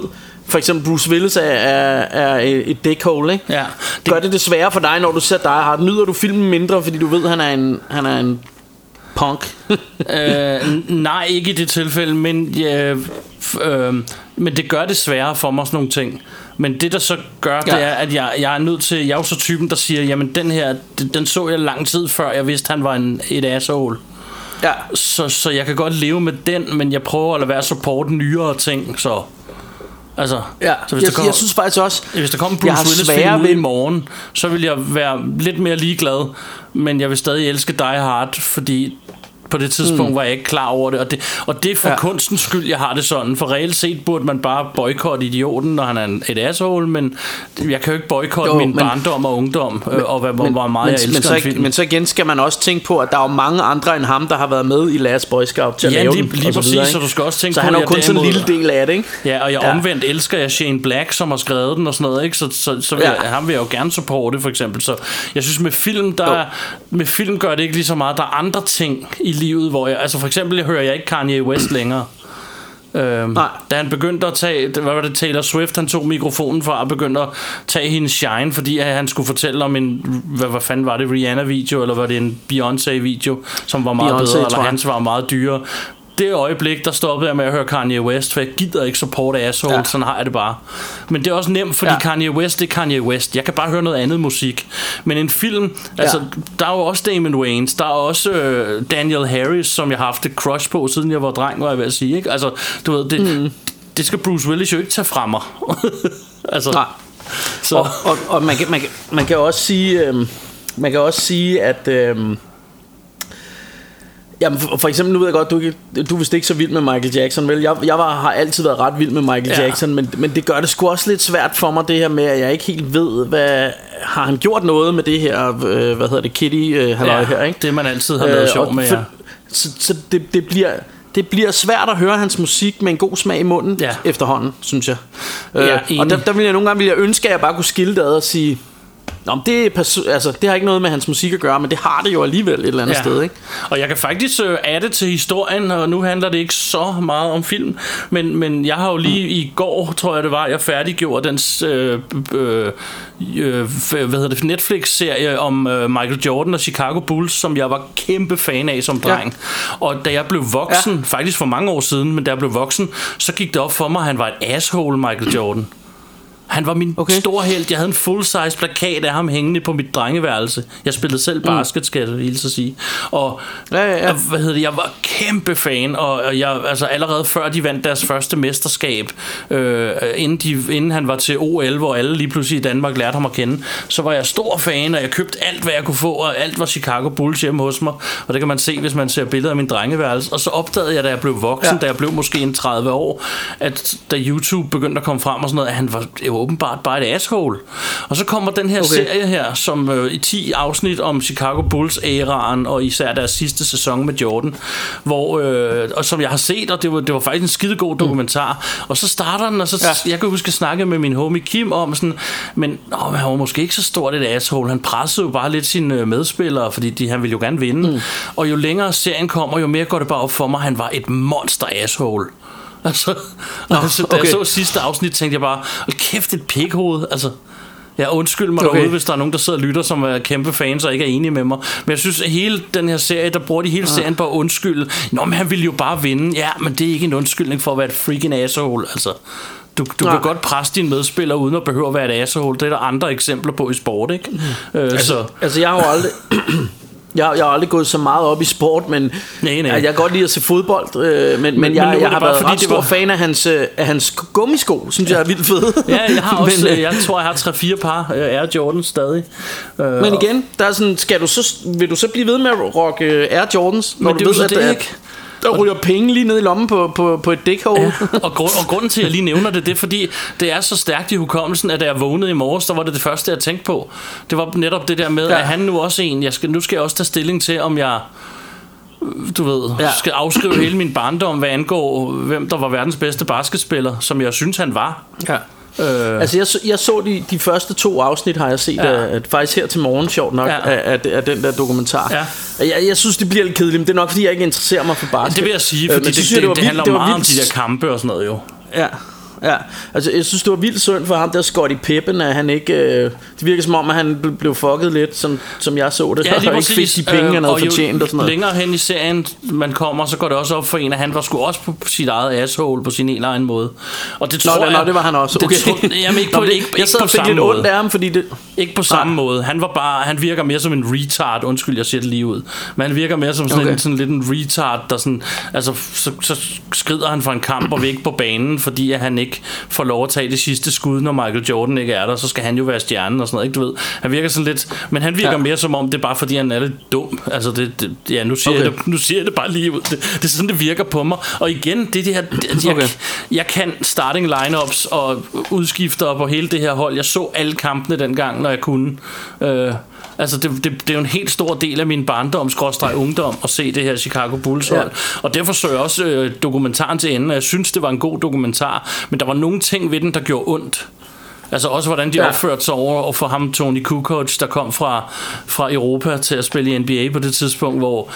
For eksempel Bruce Willis er, er, er et dickhole, ikke? Ja, Det... Gør det det sværere for dig, når du ser dig Hard? Nyder du filmen mindre, fordi du ved, han er en, han er en punk? øh, nej, ikke i det tilfælde, men, f- øh, men det gør det sværere for mig sådan nogle ting. Men det der så gør. Ja. det er, at jeg, jeg er nødt til, jeg er jo så typen, der siger, jamen den her, den, den så jeg lang tid før, jeg vidste, han var en, et asshole. ja. Så, så jeg kan godt leve med den, men jeg prøver at lade være at supporte nyere ting, så... Altså, Ja, så hvis jeg, der kommer, jeg synes faktisk også hvis der kommer jeg Bruce Willis film ved- i morgen, så vil jeg være lidt mere ligeglad, men jeg vil stadig elske Die Hard, fordi på det tidspunkt mm. var jeg ikke klar over det og, det, og det er for ja. Kunstens skyld, jeg har det sådan. For reelt set burde man bare boykotte idioten, når han er en- et asshole, men jeg kan jo ikke boykotte Jo, min men- barndom og ungdom, men, og hvor, hvor meget men, jeg elsker men, så, film. men så igen skal man også tænke på, at der er jo mange andre end ham, der har været med i Last Boy Scout til at Ja, lave lige- den, lige præcis, videre, så du skal også tænke så på, han er jo kun sådan en lille del af det, ikke? Ja, og jeg Ja. ja. omvendt elsker jeg Shane Black, som har skrevet den og sådan noget, ikke? Så, så, så vil Ja. jeg, ham vil jeg jo gerne supporte, for eksempel. Så jeg synes, med film, der, med film gør det ikke lige så meget. Der er andre ting i livet, hvor jeg... Altså for eksempel, hører jeg ikke Kanye West længere. Øhm, Nej. da han begyndte at tage Hvad var det Taylor Swift Han tog mikrofonen fra og begyndte at tage hendes shine Fordi han skulle fortælle om en Hvad, hvad fanden var det Rihanna video Eller var det en Beyoncé video Som var meget Beyoncé, bedre Eller hans var meget dyrere det øjeblik, der stoppede jeg med at høre Kanye West, for jeg gider ikke support asshole, ja. Ja. sådan har jeg det bare. Men det er også nemt, fordi ja. Ja. Kanye West, det er Kanye West. Jeg kan bare høre noget andet musik. Men en film, altså, der er jo også Damon Wayans, der er også øh, Daniel Harris, som jeg har haft et crush på, siden jeg var dreng, var jeg ved at sige. Ikke? Altså, du ved, det, mm. det skal Bruce Willis jo ikke tage fra mig. altså, Nej. så, Og, og, og man, kan, man, kan, man kan også sige, øhm, man kan også sige, at øhm, Jamen for, for eksempel, nu ved jeg godt, du, ikke, du er vist ikke så vild med Michael Jackson, vel? Jeg, jeg var, har altid været ret vild med Michael Ja. ja. Jackson, men, men det gør det sgu også lidt svært for mig, det her med, at jeg ikke helt ved, hvad... Har han gjort noget med det her, øh, hvad hedder det, Kitty øh, halløj ja, her, ikke? det man altid har lavet Øh, sjov med, for- ja. Så, så det, det bliver... Det bliver svært at høre hans musik med en god smag i munden Ja. efterhånden, synes jeg. Ja, Øh, og der, der vil jeg nogle gange vil jeg ønske, at jeg bare kunne skille det ad og sige, Nå, men det, perso- altså, det har ikke noget med hans musik at gøre, men det har det jo alligevel et eller andet ja. sted, ikke? Og jeg kan faktisk øh, adde til historien, og nu handler det ikke så meget om film, men, men jeg har jo lige mm. i går, tror jeg det var, jeg færdiggjorde den øh, øh, øh, hvad hedder det, Netflix-serie om øh, Michael Jordan og Chicago Bulls, som jeg var kæmpe fan af som dreng. Ja. Og da jeg blev voksen, ja. faktisk for mange år siden, men da jeg blev voksen, så gik det op for mig, at han var et asshole, Michael Jordan. Han var min okay. Store held. Jeg havde en full-size plakat af ham hængende på mit drengeværelse. Jeg spillede selv basket, skal jeg hilse sige. Og, Ja, ja, ja. hvad hedder det, jeg var kæmpe fan, og, og jeg, altså allerede før de vandt deres første mesterskab, øh, inden, de, inden han var til OL, hvor alle lige pludselig i Danmark lærte ham at kende, så var jeg stor fan, og jeg købte alt, hvad jeg kunne få, og alt var Chicago Bulls hjemme hos mig. Og det kan man se, hvis man ser billeder af min drengeværelse. Og så opdagede jeg, da jeg blev voksen. Ja. da jeg blev måske en 30 år, at da YouTube begyndte at komme frem og sådan noget, at han var jo åbenbart bare et asshole. Og så kommer den her okay. serie her, som øh, i 10 afsnit om Chicago Bulls æraen, og især deres sidste sæson med Jordan, hvor, øh, og som jeg har set, og det var, det var faktisk en skidegod dokumentar. Mm. Og så starter den, og så, ja. jeg kan huske at snakke med min homie Kim om sådan, men åh, han var måske ikke så stort et asshole. Han pressede jo bare lidt sine øh, medspillere, fordi de, han ville jo gerne vinde. Mm. Og jo længere serien kommer, jo mere går det bare op for mig, han var et monster asshole. Altså, Nå, altså da okay. jeg så sidste afsnit, tænkte jeg bare, hold kæft, et pikhoved. Altså, Ja, undskyld mig Okay. derude, hvis der er nogen, der sidder og lytter, som er kæmpe fans og ikke er enige med mig. Men jeg synes, at hele den her serie, der bruger de hele serien på at undskylde. Nå, men han ville jo bare vinde. Ja, men det er ikke en undskyldning for at være et freaking asshole. Altså, du, du Nej. kan godt presse dine medspillere uden at behøve at være et asshole. Det er der andre eksempler på i sport, ikke? Mm. Øh, så, Altså, jeg har jo aldrig... Jeg, jeg har aldrig gået så meget op i sport, men Nej, nej. Jeg, kan godt lide at se fodbold, øh, men, men, men jeg, det jeg har bare, været fordi ret stor var- fan af hans, øh, af hans gummisko, synes jeg er vildt fede. ja, jeg har også, men, men, øh, jeg tror, jeg har 3-4 par øh, Air Jordan stadig. Øh, men igen, der er sådan, skal du så, vil du så blive ved med at rocke øh, Air Jordans, når Men du det ved, at, det, at ikke? Der ryger penge lige ned i lommen på, på, på et dækhul? Ja, og, grund, og grunden til, at jeg lige nævner det, det er fordi, det er så stærkt i hukommelsen, at da jeg vågnede i morges, der var det det første, jeg tænkte på. Det var netop det der med, Ja. at han nu også en, jeg skal, nu skal jeg også tage stilling til, om jeg du ved, ja. skal afskrive hele min barndom, hvad angår, hvem der var verdens bedste basketspiller, som jeg synes, han var. Ja. Øh, Altså jeg, så- jeg så de, de første to afsnit har jeg set ja. Ja. af, at faktisk her til morgen sjovt nok ja. Ja. af, af, af den der dokumentar. Ja. Jeg, jeg synes det bliver lidt kedeligt, men det er nok fordi jeg ikke interesserer mig for basket. det vil jeg sige, Øh, fordi men det, det, det, det vildt- handler det var meget om de vildt- der kampe og sådan noget jo. Ja. Ja, altså jeg synes det var vildt synd for ham der Scotty Pippen At han ikke, øh, det virker som om at han ble- blev fucket lidt Som, som jeg så det Ja, lige Og ikke præcis. fik de penge han Øh, havde og fortjent og sådan noget længere hen i serien man kommer, så går det også op for en, at han var sgu også på sit eget asshole på sin egen egen måde. Og det Nå, tror det, jeg... nå, det var han også Det okay. tror, jamen ikke på, Nå, det- ikke, Jeg ikke på samme lidt måde. ondt af ham Fordi det, Ikke på samme måde. Han var bare, han virker mere som en retard. Undskyld, jeg siger det lige ud. Men han virker mere som sådan, Okay. en, sådan lidt en retard, der sådan, altså, så, så skrider han fra en kamp og ikke på banen, fordi at han ikke får lov at tage det sidste skud, når Michael Jordan ikke er der. Så skal han jo være stjernen og sådan noget, ikke du ved. Han virker sådan lidt, men han virker Ja. mere som om, det er bare fordi, han er lidt dum. Altså, det, det ja, nu siger, Okay. jeg det, nu siger jeg det bare lige ud. Det, det er sådan, det virker på mig. Og igen, det det her, det, jeg, Okay. jeg kan starting lineups og udskifter på hele det her hold. Jeg så alle kampene dengang, når jeg kunne. Øh, altså, det, det, det er jo en helt stor del af min barndom, skråstreg ungdom, at se det her Chicago Bulls hold. Ja. Og derfor så jeg også øh, dokumentaren til ende, jeg synes, det var en god dokumentar. Men der var nogle ting ved den, der gjorde ondt. Altså også hvordan de Ja. opførte sig over og for ham Tony Kukoc, der kom fra, fra Europa til at spille i NBA på det tidspunkt, hvor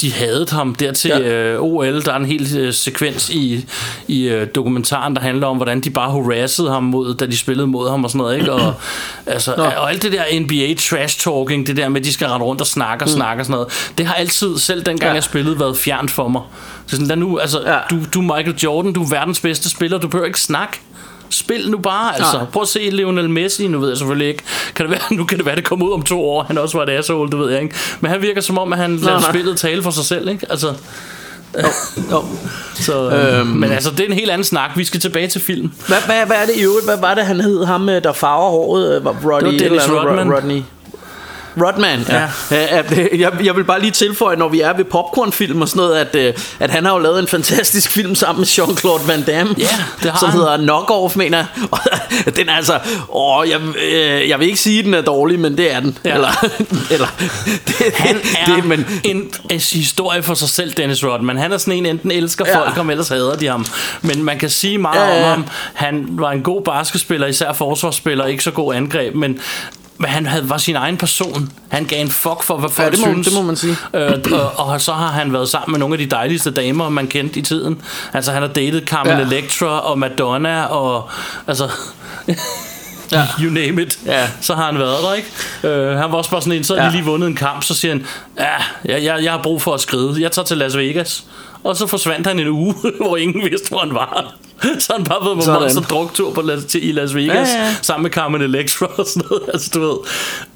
de havde ham dertil Ja. ja. øh, OL. Der er en hel øh, sekvens i, i øh, dokumentaren, der handler om, hvordan de bare harassede ham, mod, da de spillede mod ham og sådan noget. Ikke? Og, altså, og alt det der NBA trash talking, det der med, at de skal rende rundt og snakke og Mm. snakke og sådan noget, det har altid, selv dengang Ja. jeg spillede, været fjernt for mig. Så sådan, lad nu, altså, Ja. du, du Michael Jordan, du er verdens bedste spiller, du behøver ikke snakke. Spil nu bare, altså. Nej. Prøv at se Lionel Messi, nu ved jeg selvfølgelig ikke. Kan det være, nu kan det være, det kommer ud om to år. Han også var et asshole, det ved jeg ikke. Men han virker som om, at han lader nej. spillet tale for sig selv, ikke? Altså, jo. så, øhm. Men altså, det er en helt anden snak. Vi skal tilbage til film. hvad, hvad, hvad er det i øvrigt Hvad var det han hed Ham øh, der farver håret øh, Rodney, Det var Dennis Rodman. Rodney Rodman, ja. ja. At, øh, jeg, jeg vil bare lige tilføje, når vi er ved popcornfilm og sådan noget, at, øh, at han har jo lavet en fantastisk film sammen med Jean-Claude Van Damme, Ja, det har som han. hedder Knockoff, mener jeg. Og den er altså, åh, jeg, øh, jeg vil ikke sige, at den er dårlig, men det er den. Ja. Eller, eller det, Han er det, men, en, en historie for sig selv, Dennis Rodman. Han er sådan en, enten elsker Ja. folk, om ellers hader de ham. Men man kan sige meget Ja, ja, om ham. Han var en god basketspiller, især forsvarsspiller, ikke så god angreb, men han havde, var sin egen person. Han gav en fuck for, hvad folk det må- synes. det må man sige. Øh, og, og, så har han været sammen med nogle af de dejligste damer, man kendte i tiden. Altså, han har datet Carmen Ja. Electra og Madonna, og altså... Ja. You name it. Ja. Så har han været der, ikke? Øh, han var også bare sådan en, så Ja. lige vundet en kamp, så siger han, ja, jeg, jeg, jeg har brug for at skride. Jeg tager til Las Vegas. Og så forsvandt han en uge, hvor ingen vidste, hvor han var. Så han bare været på monster druktur på Las, til, i Las Vegas, Ja, ja. sammen med Carmen Electra og sådan noget. Altså, du ved.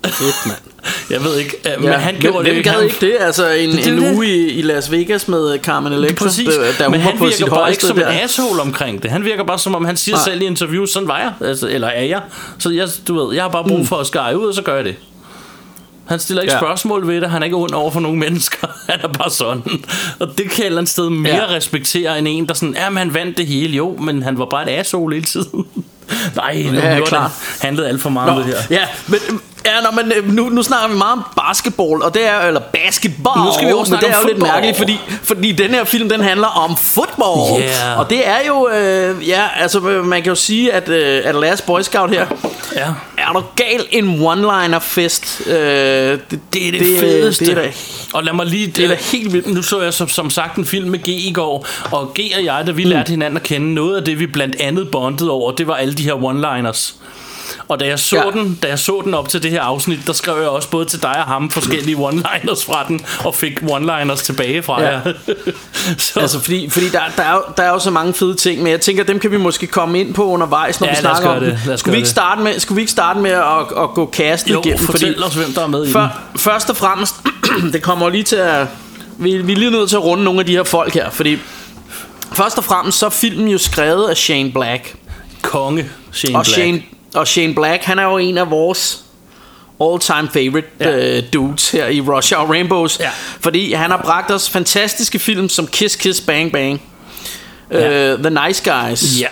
Fedt, mand. Jeg ved ikke, øh, men Ja, han hvem, gjorde hvem det gad han, ikke det? Altså en, Det er en det. uge i, i Las Vegas med Carmen Electra, Præcis, da hun men var han på virker bare ikke som en der. asshole omkring det. Han virker bare som om, han siger Nej. selv i interviews, sådan var jeg, altså, eller er jeg. Så jeg, du ved, jeg har bare brug for at skære ud, og så gør jeg det. Han stiller ikke Ja. spørgsmål ved det, han er ikke ond over for nogen mennesker. Han er bare sådan. Og det kan et eller andet sted mere Ja. respektere end en, der sådan, ja, men han vandt det hele, jo, men han var bare et asshole hele tiden. Nej, nu Ja, det handlede alt for meget om det her. ja, men, ja, nå, men øh, nu, nu snakker vi meget om basketball, og det er, eller basketball, Nu skal vi også men det er jo lidt mærkeligt, fordi, fordi den her film, den handler om fodbold. Yeah. Og det er jo, øh, ja, altså man kan jo sige, at, øh, at Last Boy Scout her, Ja. Er du gal en one-liner fest? Øh, det, Det er det, det fedeste. Det er da, og lad mig lige... det er da helt vildt. Nu så jeg som, som sagt en film med G i går, og G og jeg, da vi lærte hinanden at kende, noget af det, vi blandt andet bondede over, det var alle de her one-liners. Og da jeg, så Ja. den, da jeg så den op til det her afsnit, der skrev jeg også både til dig og ham forskellige one-liners fra den, og fik one-liners tilbage fra Ja. jer. så, Altså fordi, fordi der, der, er jo, der er jo så mange fede ting Men jeg tænker dem kan vi måske komme ind på undervejs Når Ja, vi snakker om det. Skulle vi, ikke starte med, skulle vi ikke starte med at, at gå castet jo, igennem fortæl os, hvem der er med i den. Først og fremmest Det kommer lige til at vi, vi er lige nødt til at runde nogle af de her folk her Fordi Først og fremmest så er filmen jo skrevet af Shane Black Konge Shane og Black. Shane, og Shane Black Han er jo en af vores all-time favorite Ja. ja. uh, dudes her i Rush Hour Rainbows Ja. Fordi han har bragt os fantastiske film Som Kiss Kiss Bang Bang Ja. uh, The Nice Guys Ja.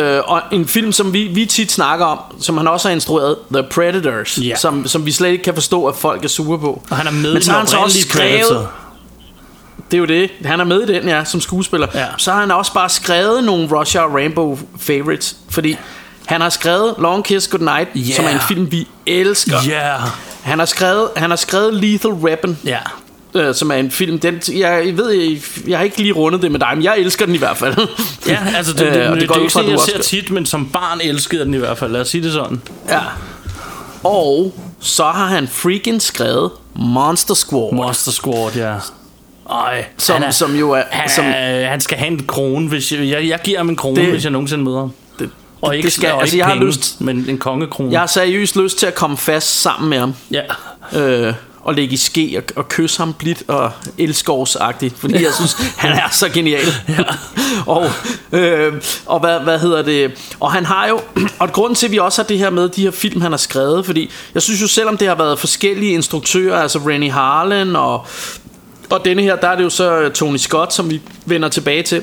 Øh, og en film, som vi, vi tit snakker om, som han også har instrueret, The Predators, Ja. som, som vi slet ikke kan forstå, at folk er sure på. Og han er med Men så har han så også skrevet, Predator. det er jo det, han er med i den, ja, som skuespiller. Ja. Så har han også bare skrevet nogle Rush Hour Rainbow favorites, fordi han har skrevet Long Kiss Goodnight, Ja. som er en film, vi elsker. Ja. Han har skrevet, han har skrevet Lethal Weapon, Ja. øh, som er en film, den, jeg, jeg ved, jeg, jeg har ikke lige rundet det med dig, men jeg elsker den i hvert fald. Ja, altså det, Øh, det, det, det, går det er ikke sådan, jeg ser også- tit, men som barn elskede den i hvert fald. Lad os sige det sådan. Ja. Og så har han freaking skrevet Monster Squad. Monster Squad, ja. Ej, Som- han er, som jo er- Han, som- han skal have en krone, hvis jeg, jeg, jeg giver ham en krone, Det- det, hvis jeg nogensinde møder ham. Og ikke, det skal, og altså, ikke jeg har penge, lyst, men en kongekrone. jeg har seriøst lyst til at komme fast sammen med ham. Ja. Øh, og lægge i ske og, og kysse ham blidt og elskovsagtigt, fordi jeg synes, han er så genial. og øh, og hvad, hvad hedder det? Og han har jo, og grunden til, at vi også har det her med, de her film, han har skrevet, fordi jeg synes jo, selvom det har været forskellige instruktører, altså Rennie Harlan og, og denne her, der er det jo så Tony Scott, som vi vender tilbage til.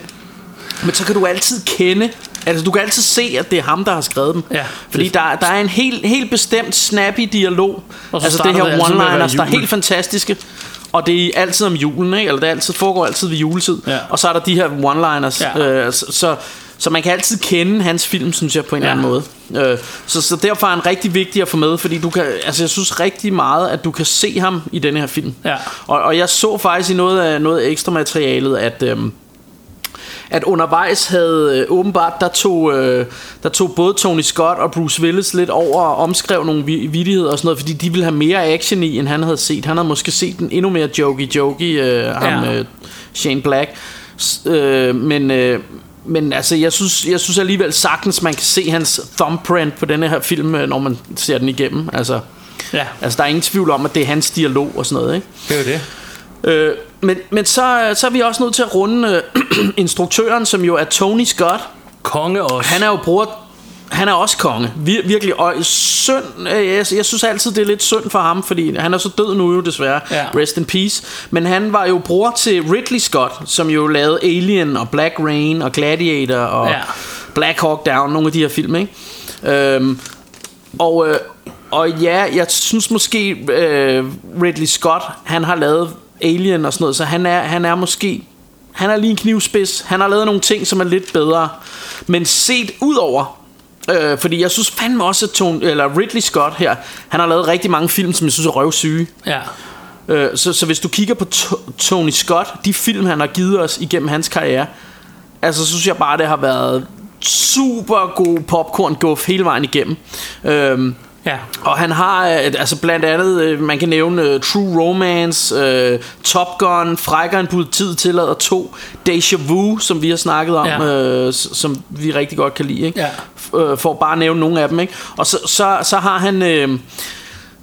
Men så kan du altid kende Altså du kan altid se at det er ham der har skrevet dem Ja, Fordi det- der, der er en helt, helt bestemt snappy dialog Og så Altså det her det one-liners Der er helt fantastiske Og det er altid om julen ikke? Eller det altid, foregår altid ved juletid Ja. Og så er der de her one-liners Ja. øh, så, så, så man kan altid kende hans film Synes jeg på en Ja. eller anden måde øh, så, så derfor er han rigtig vigtig at få med Fordi du kan, altså jeg synes rigtig meget At du kan se ham i denne her film Ja. og, og jeg så faktisk i noget af, noget ekstra materialet At øhm, at undervejs havde øh, åbenbart, der tog, øh, der tog både Tony Scott og Bruce Willis lidt over og omskrev nogle vi- vittigheder og sådan noget, fordi de ville have mere action i, end han havde set. Han havde måske set den endnu mere jokey jokey, øh, ham, Ja. øh, Shane Black. S- øh, men, øh, men altså, jeg synes, jeg synes alligevel sagtens, man kan se hans thumbprint på denne her film, øh, når man ser den igennem. Altså, Ja, altså der er ingen tvivl om, at det er hans dialog og sådan noget, ikke? det er jo det. Øh, men men så, så er vi også nødt til at runde øh, instruktøren, som jo er Tony Scott. Konge også. Han er jo bror... Han er også konge. Vir, virkelig. Og synd... øh, Jeg, jeg synes altid, det er lidt synd for ham, fordi han er så død nu jo desværre. Ja. Rest in peace. Men han var jo bror til Ridley Scott, som jo lavede Alien og Black Rain og Gladiator og Ja. Black Hawk Down, nogle af de her film, ikke? Øhm, og, øh, og ja, jeg synes måske øh, Ridley Scott, han har lavet Alien og sådan noget, så han er, han er måske han er lige en knivspids. Han har lavet nogle ting, som er lidt bedre. Men set ud over Øh, fordi jeg synes fandme også at Tony, eller Ridley Scott her Han har lavet rigtig mange film Som jeg synes er røvsyge Ja. øh, så, så hvis du kigger på To- Tony Scott De film han har givet os igennem hans karriere Altså så synes jeg bare det har været Super god popcorn guff Hele vejen igennem øh, Ja. og han har øh, altså blandt andet, øh, man kan nævne uh, True Romance, uh, Top Gun, Frækker en politiet tillader 2, Deja Vu, som vi har snakket om, Ja. øh, s- som vi rigtig godt kan lide, ikke? Ja. Øh, for at bare nævne nogle af dem. Ikke? Og så, så, så har han... Øh,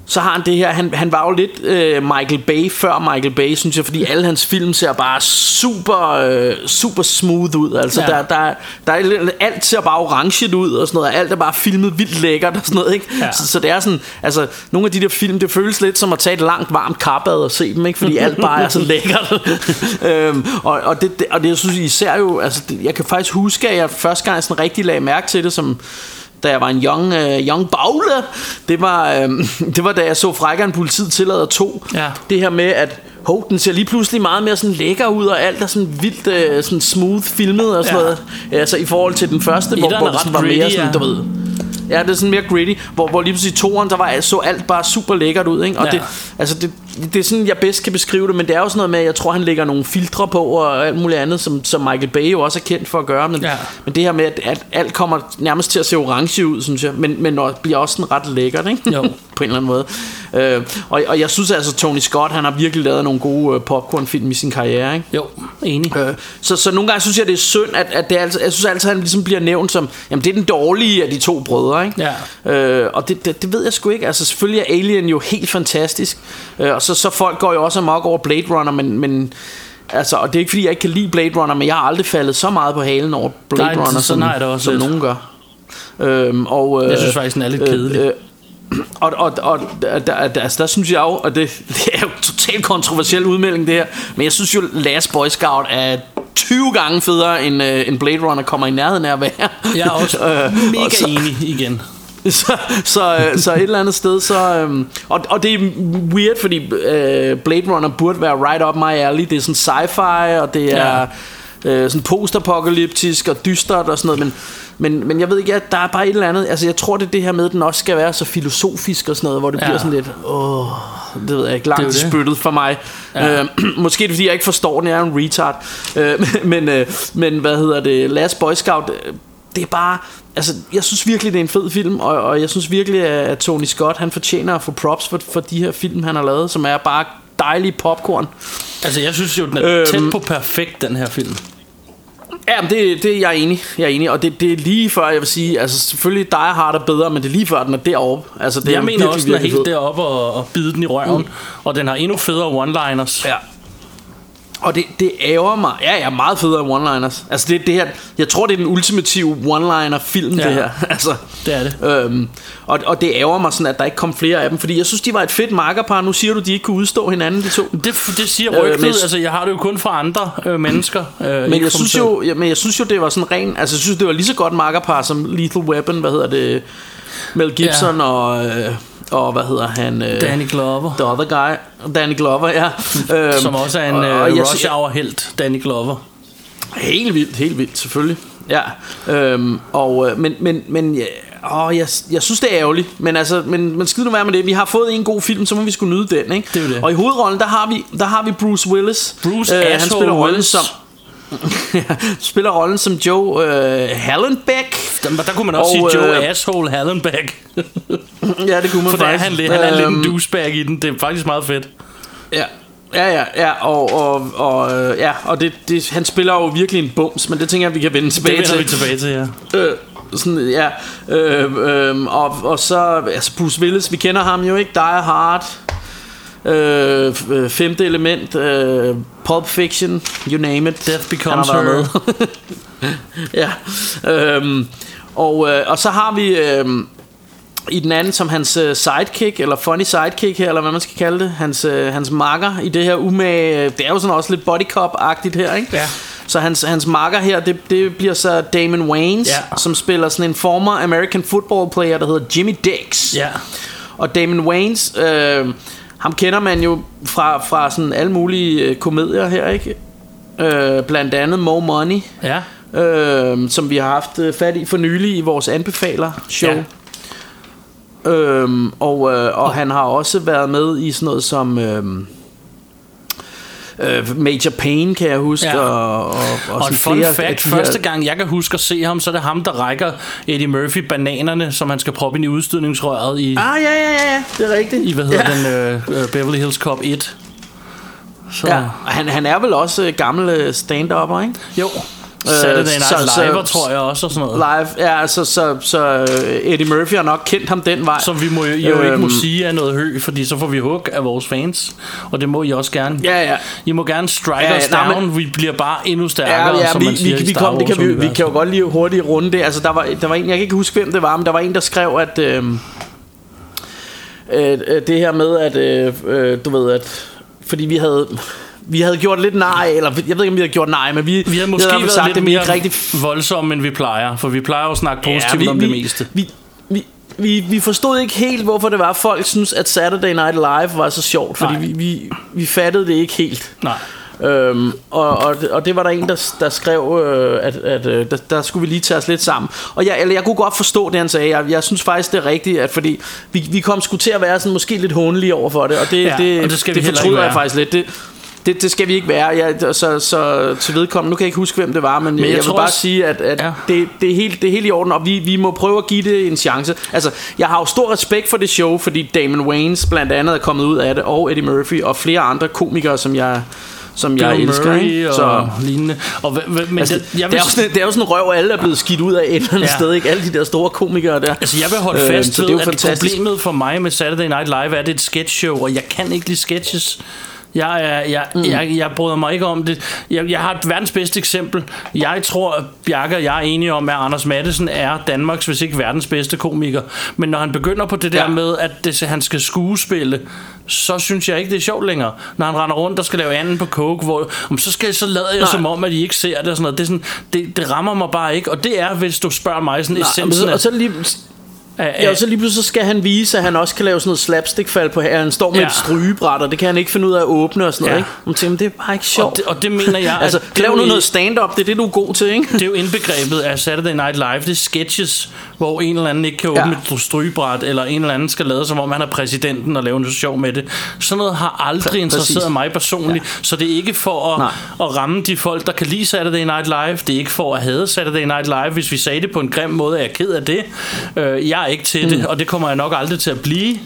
så har han det her, han, han var jo lidt øh, Michael Bay før Michael Bay, synes jeg, fordi alle hans film ser bare super, øh, super smooth ud. Altså, Ja. der, der, der er alt ser bare orange ud og sådan noget, og alt er bare filmet vildt lækkert og sådan noget, ikke? Ja. Så, så, det er sådan, altså, nogle af de der film, det føles lidt som at tage et langt varmt karbad og se dem, ikke? Fordi alt bare er så lækkert. øhm, og, og, det, det, og det, jeg synes især jo, altså, det, jeg kan faktisk huske, at jeg første gang sådan rigtig lagde mærke til det, som da jeg var en young, uh, young bagle, det var, øh, det var da jeg så Frækkeren Politiet tillader to. Ja. Det her med, at hov, den ser lige pludselig meget mere sådan lækker ud, og alt er sådan vildt øh, sådan smooth filmet og sådan Ja. noget. Altså i forhold til den første, hvor, hvor ret var mere gritty, sådan, ja. du ved... Ja, det er sådan mere gritty, hvor, hvor lige pludselig i toeren, der var, så alt bare super lækkert ud, ikke? Og Ja. det, altså det, det er sådan, jeg bedst kan beskrive det, men det er jo sådan noget med, at jeg tror, han lægger nogle filtre på og alt muligt andet, som, som Michael Bay jo også er kendt for at gøre, men, Ja. men det her med, at, at alt kommer nærmest til at se orange ud, synes jeg, men, men bliver også sådan ret lækkert, ikke? Jo. på en eller anden måde. Øh, og, og jeg synes altså, Tony Scott, han har virkelig lavet nogle gode øh, popcornfilm i sin karriere, ikke? Jo, enig. Øh, så, så nogle gange synes jeg, det er synd, at, at det altid, jeg synes altid, at han ligesom bliver nævnt som, jamen det er den dårlige af de to brødre, ikke? Ja. Øh, og det, det, det ved jeg sgu ikke. Altså selvfølgelig er Alien jo helt fantastisk, øh, og så, så folk går jo også amok over Blade Runner, men, men altså, og det er ikke fordi, jeg ikke kan lide Blade Runner, men jeg har aldrig faldet så meget på halen over Blade Nej, Runner, sådan som, jeg det også som nogen gør. Øhm, og, øh, Jeg synes faktisk, den er lidt kedelig. Og, og, og der, der, der, altså, der synes jeg jo, og det, det er jo totalt kontroversiel udmelding det her, men jeg synes jo, Last Boy Scout er 20 gange federe, end, øh, end Blade Runner kommer i nærheden af at være. Jeg er også Øh, mega og så- enig igen. så, så, øh, så et eller andet sted så øhm, og, og det er weird fordi øh, Blade Runner burde være right up my alley det er sådan sci-fi og det er øh, sådan post-apokalyptisk og dystert og sådan noget men, men, men jeg ved ikke ja, der er bare et eller andet altså jeg tror det er det her med at den også skal være så filosofisk og sådan noget hvor det Ja. bliver sådan lidt åh det ved jeg ikke langt er spyttet for mig Ja. øh, måske er det fordi jeg ikke forstår den jeg er en retard øh, men, øh, men hvad hedder det Last Boy Scout øh, det er bare Altså, jeg synes virkelig, det er en fed film, og, og jeg synes virkelig, at Tony Scott, han fortjener at få props for, for de her film, han har lavet, som er bare dejlige popcorn. Altså, jeg synes jo, den er Øhm. tæt på perfekt, den her film. Ja, men det, det jeg er enig. Jeg er enig, og det, det er lige før, jeg vil sige, altså selvfølgelig Die Hard er bedre, men det er lige før, den er deroppe. Altså, det er Jeg mener virkelig, også, den er helt deroppe og, og bide den i røven. Mm. Og den har endnu federe one-liners. Ja. Og det, det ærger mig. Ja, ja, meget federe end one-liners. Altså, det, det her, jeg tror, det er den ultimative one-liner film, Ja. det her. Altså, Det er det. Øhm, og, og det ærger mig sådan, at der ikke kom flere af dem, fordi jeg synes, de var et fedt makkerpar. Nu siger du, de ikke kunne udstå hinanden, de to. Det, det siger Øh, rygtet. men- altså, jeg har det jo kun fra andre øh, mennesker. Øh, Men jeg, synes mig jo, men jeg synes jo, det var sådan ren... Altså, jeg synes, det var lige så godt makkerpar som Lethal Weapon, hvad hedder det? Mel Gibson ja. og... Øh, og hvad hedder han? Øh. Danny Glover. The other guy. Danny Glover, ja. øhm, Som også er en og- øh, og rush hour helt Danny Glover. Helt vildt, helt vildt, selvfølgelig. Ja, øhm, og, øh, men, men, men ja, åh, jeg, jeg synes det er ærgerligt Men altså, men, men skid nu være med det Vi har fået en god film, så må vi skulle nyde den ikke? Det er det. Og i hovedrollen, der har vi, der har vi Bruce Willis Bruce han Asshole spiller rollen Willis. som spiller rollen som Joe øh, Hallenbeck Der, der kunne man også Og, sige Joe øh, Asshole Hallenbeck. Ja, det kunne man For faktisk han, lidt- han er lidt en Øhm, douchebag i den. Det er faktisk meget fedt. Ja, ja, ja, ja og, og, og, øh, ja, og det, det, han spiller jo virkelig en bums, men det tænker jeg, vi kan vende Det tilbage vender til. vi tilbage til, ja. Øh, sådan, ja. Øh, øh, og, og så, altså Bruce Willis, vi kender ham jo ikke, Die Hard, øh, øh, femte element, øh, Pulp Fiction, you name it. Death Becomes Han har Her. ja. Øhm, og, øh, og så har vi øh, i den anden som hans øh, sidekick, eller funny sidekick her, eller hvad man skal kalde det, hans, øh, hans makker i det her umage, øh, det er jo sådan også lidt body cop-agtigt her, ikke? Ja. Så hans, hans makker her, det, det bliver så Damon Wayans, Ja. som spiller sådan en former American football player, der hedder Jimmy Dix. Ja. Og Damon Wayans, øh, ham kender man jo fra, fra sådan alle mulige øh, komedier her, ikke? Øh, blandt andet More Money, Ja. øh, som vi har haft øh, fat i for nylig i vores anbefaler-show. Ja. Øhm, og, øh, og han har også været med i sådan noget som øhm, øh, Major Payne, kan jeg huske. Ja. Og, og, og, Og en fun flere fact, her- første gang jeg kan huske at se ham, så er det ham, der rækker Eddie Murphy bananerne, som han skal proppe ind i udstødningsrøret i, Ah, ja, ja, ja, det er rigtigt. i hvad hedder ja. den, øh, øh, Beverly Hills Cop 1. Så, Ja, han, han er vel også øh, gammel øh, stand-upper, ikke? Jo. Saturday Night så- så- Live, tror jeg også, og sådan noget. Live, ja, altså, så, så øh, Eddie Murphy har nok kendt ham den vej. Som vi må, jo, jo ikke må Øhm. sige er noget hø, fordi så får vi hug af vores fans. Og det må I også gerne. Ja, ja. I må gerne strike Ja, ja, os nej, down. men- Vi bliver bare endnu stærkere, Ja, ja som vi, man siger vi, vi, kom, det kan vi, vi kan jo godt lige hurtigt runde det. Altså, der var, der var en, jeg kan ikke huske, hvem det var, men der var en, der skrev, at øh, øh, øh, det her med, at øh, øh, du ved, at fordi vi havde vi havde gjort lidt nej, eller jeg ved ikke, om vi havde gjort nej, men vi, Vi har måske fald været sagt, lidt vi mere ikke rigtig voldsomme, end vi plejer. For vi plejer jo at snakke positivt vi, om vi, det meste. Vi, vi, vi, vi forstod ikke helt, hvorfor det var, at folk synes at Saturday Night Live var så sjovt, fordi Nej. vi, vi, vi fattede det ikke helt. Nej. Øhm, og, og, og det var der en, der, der skrev, øh, at, at øh, der, der skulle vi lige tage os lidt sammen. Og jeg, eller jeg kunne godt forstå det, han sagde. Jeg, jeg synes faktisk, det er rigtigt, at fordi vi, vi kom sgu til at være sådan måske lidt håndelige over for det, og det, Ja, det, og det skal det heller fortryder jeg faktisk lidt. Det, det, det skal vi ikke være. Jeg, så, så til vedkommende, nu kan jeg ikke huske, hvem det var, men, men jeg, jeg jeg vil tror bare også- sige, at, at Ja. det, det, er helt, det er helt i orden, og vi, vi må prøve at give det en chance. Altså, jeg har jo stor respekt for det show, fordi Damon Wayans blandt andet er kommet ud af det, og Eddie Murphy, og flere andre komikere, som jeg, som jeg Bill elsker. Murray ikke? og Så, lignende. Og, hva- hva- men altså, det, jeg det, vil, er jo sådan, det er jo sådan en røv, alle er blevet skidt ud af et eller andet Ja. sted, ikke? Alle de der store komikere der. Altså jeg vil holde Øh, fast så ved, det er jo at fantastisk. problemet for mig med Saturday Night Live er, at det er et sketchshow, og jeg kan ikke lide sketches. Jeg, er, jeg, mm. jeg, jeg bryder mig ikke om det. Jeg, jeg har et verdens bedste eksempel. Jeg tror, at Bjarke og jeg er enige om, at Anders Mattesen er Danmarks, hvis ikke verdens bedste komiker. Men når han begynder på det der Ja. med, at det, han skal skuespille, så synes jeg ikke, det er sjovt længere. Når han render rundt og skal lave anden på coke, hvor, om så, skal, så lader jeg Nej. som om, at I ikke ser det og sådan noget. Det, er sådan, det, det rammer mig bare ikke. Og det er, hvis du spørger mig, sådan Nej, essensen så, af, og så lige, Ja, og så lige pludselig skal han vise, at han også kan lave sådan noget slapstick-fald på her. Han står med Ja. et strygebræt, og det kan han ikke finde ud af at åbne og sådan noget, Ja. ikke? Man tænker, det er bare ikke sjovt. og det, og det mener jeg, altså, lav nu noget stand-up, det er det, du er god til, ikke? Det er jo indbegrebet af Saturday Night Live Det er sketches, hvor en eller anden ikke kan åbne Ja. et strygebræt Eller en eller anden skal lade som om han er præsidenten Og lave noget sjov med det Sådan noget har aldrig Præ- interesseret præcis. mig personligt ja. Så det er ikke for at, Nej. at ramme de folk Der kan lide Saturday Night Live Det er ikke for at hade Saturday Night Live Hvis vi sagde det på en grim måde Er jeg ked af det øh, Jeg er ikke til mm. det Og det kommer jeg nok aldrig til at blive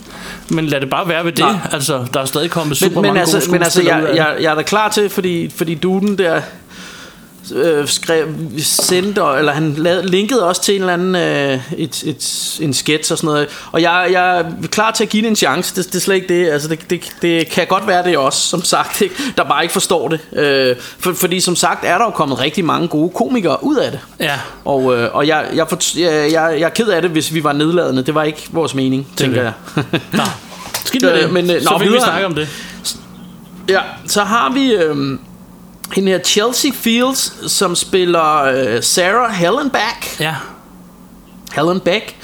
Men lad det bare være ved det Nej. Altså der er stadig kommet super Men, men, mange altså, gode men altså, jeg, jeg, jeg er da klar til, fordi, fordi duden der øh, skrev, sendte, eller han lavede, linkede også til en eller anden øh, et, et, en sketch og sådan noget. Og jeg, jeg er klar til at give det en chance. Det, det er slet ikke det. Altså, det, det, det kan godt være det også, som sagt, ikke? der bare ikke forstår det. Øh, for, fordi som sagt er der jo kommet rigtig mange gode komikere ud af det. Ja. Og, øh, og jeg, jeg, for, jeg, jeg, jeg er ked af det, hvis vi var nedladende. Det var ikke vores mening, tænker det. jeg. Nå, skidt med Øh, det men, øh, Så nå, vi videre. snakke om det Ja, så har vi øhm, hende her Chelsea Fields, som spiller øh, Sarah Hellenbach. Ja Helen Beck.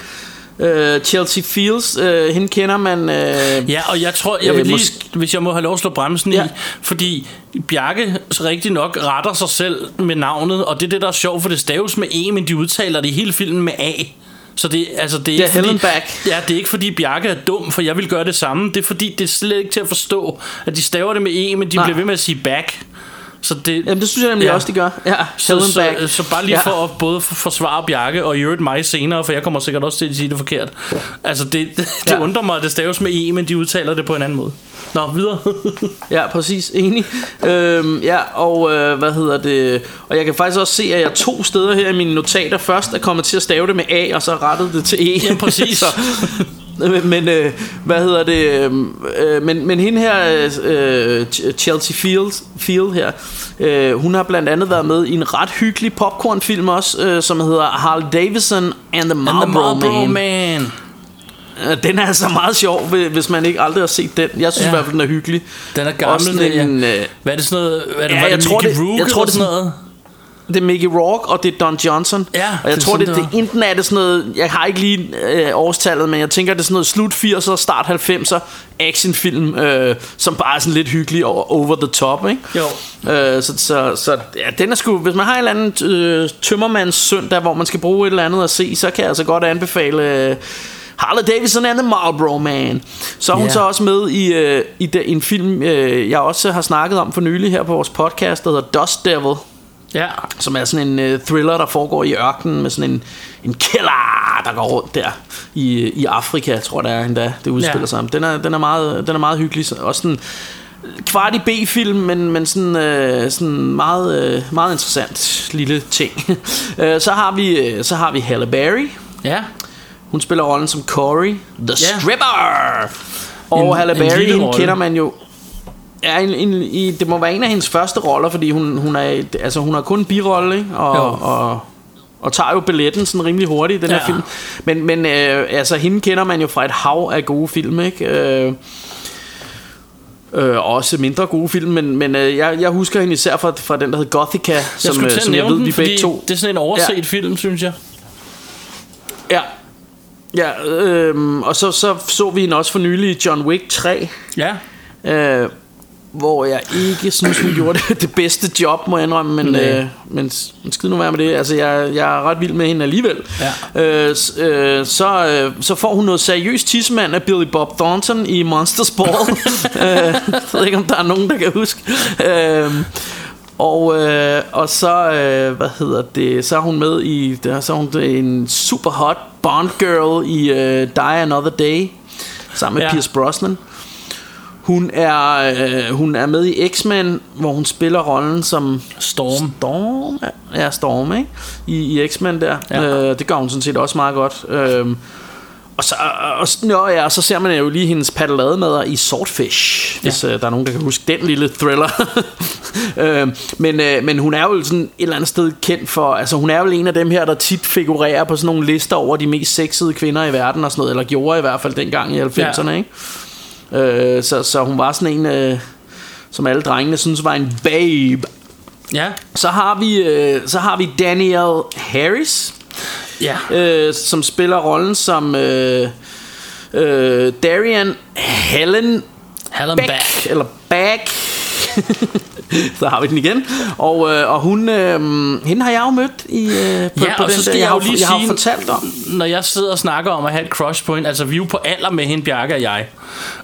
Øh, Chelsea Fields, øh, hende kender man... Øh, Ja, og jeg tror, jeg Øh, vil lige, måske- hvis jeg må have lov at slå bremsen ja. I, fordi Bjarke så rigtig nok retter sig selv med navnet, og det er det, der er sjovt, for det staves med E, men de udtaler det i hele filmen med A. Så det, altså, det er ikke fordi, Hellenbach. ja, det er ikke fordi Bjarke er dum, for jeg vil gøre det samme. Det er fordi, det er slet ikke til at forstå, at de staver det med E, men de Nej. bliver ved med at sige back. Så det, Jamen, det synes jeg nemlig Ja. ja. også, de gør. Ja, så, Hellenbach. så, så bare lige Ja. for at både for- forsvare Bjarke og i øvrigt mig senere, for jeg kommer sikkert også til at sige det forkert. Altså det, det, det Ja. undrer mig, at det staves med E, men de udtaler det på en anden måde. Nå, videre. Ja, præcis. Enig. Øhm, ja, og øh, hvad hedder det? Og jeg kan faktisk også se, at jeg to steder her i mine notater først er kommet til at stave det med A, og så rettet det til E. Ja, præcis. så, men, øh, hvad hedder det? Øh, men, men hende her, øh, Ch- Chelsea Field, Field her, øh, hun har blandt andet været med i en ret hyggelig popcornfilm også, øh, som hedder Harley Davidson and the Marlboro, And the Marlboro Man. Man. Øh, Den er altså meget sjov, hvis man ikke aldrig har set den. Jeg synes Ja. ja. i hvert fald, den er hyggelig. Den er Også gammel. sådan En, en, ja. øh, Hvad er det sådan noget? Hvad er det, ja, var jeg det tror, Mickey det- Rourke jeg tror, det- sådan noget? Det er Mickey Rourke, og det er Don Johnson. Ja, og jeg det tror, det, det det, enten er det sådan noget, jeg har ikke lige øh, årstallet, men jeg tænker, det er sådan noget slut 80'er, start 90'er actionfilm, øh, som bare er sådan lidt hyggelig og over the top, ikke? Jo. Øh, så, så, så ja, den er sgu, hvis man har en eller anden øh, tømmermands søndag, hvor man skal bruge et eller andet at se, så kan jeg altså godt anbefale øh, Harley Davidson and the Marlboro Man. Så er hun Ja. så også med i, øh, i de, en film, øh, jeg også har snakket om for nylig her på vores podcast, der hedder Dust Devil Ja. som er sådan en uh, thriller, der foregår i ørkenen med sådan en, en killer, der går rundt der i, i Afrika, tror jeg, det er endda, det udspiller Ja. sig. Den er, den, er meget, den er meget hyggelig. Så- Også sådan kvart i B-film, men, men sådan, øh, sådan meget, øh, meget interessant lille ting. Øh, så har vi, øh, så har vi Halle Berry. Ja. Hun spiller rollen som Corey, the Ja. stripper. Og En- Halle Berry, hende kender man jo Ja, en, en, i, det må være en af hendes første roller, fordi hun, hun, er, altså, hun har kun en birolle, ikke? Og, Jo. og, og tager jo billetten sådan rimelig hurtigt i den Ja. her film. Men, men øh, altså, hende kender man jo fra et hav af gode film, ikke? Øh, Øh, også mindre gode film, men, men øh, jeg, jeg husker hende især fra, fra den, der hed Gothica, Jeg som, øh, til at som jeg ved, den, vi begge to... det er sådan en overset Ja. film, synes jeg. Ja, ja øh, og så, så så vi hende også for nylig i John Wick 3, Ja. øh, hvor jeg ikke synes, hun gjorde det, det bedste job, må jeg indrømme, men, øh, men, men skid nu være med det. Altså, jeg, jeg er ret vild med hende alligevel. Ja. Øh, øh, så, øh, så får hun noget seriøst tissemand af Billy Bob Thornton i Monsters Ball. øh, jeg ved ikke, om der er nogen, der kan huske. Øh, og, øh, og så, øh, hvad hedder det, så er hun med i, der, så er hun en super hot Bond girl i øh, Die Another Day, sammen med ja. Pierce Brosnan. Hun er, øh, hun er med i X-Men, hvor hun spiller rollen som Storm. Storm, ja, Storm, ikke? I, i X-Men der. Ja. Øh, det gør hun sådan set også meget godt. Øhm, og så, og, og, ja, og så ser man jo lige hendes paddelademader i Swordfish, ja. hvis øh, der er nogen, der kan huske den lille thriller. øhm, men, øh, men hun er jo sådan et eller andet sted kendt for, altså hun er jo en af dem her, der tit figurerer på sådan nogle lister over de mest sexede kvinder i verden og sådan noget, eller gjorde i hvert fald dengang i 90'erne, Ja. ikke? Øh, så, så hun var sådan en, øh, som alle drengene synes var en babe. Ja. Så har vi, øh, så har vi Danielle Harris, Ja. øh, som spiller rollen som øh, øh, Darian Helen Helen Beck, Back. eller Back. så har vi den igen. Og, øh, og hun, øh, hende har jeg jo mødt i, øh, på, Ja, på og den så skal der, jeg jeg, jo har, lige jeg har sige- fortalt om. Når jeg sidder og snakker om at have et crush på hende, altså vi er jo på alder med hende, Bjarke og jeg.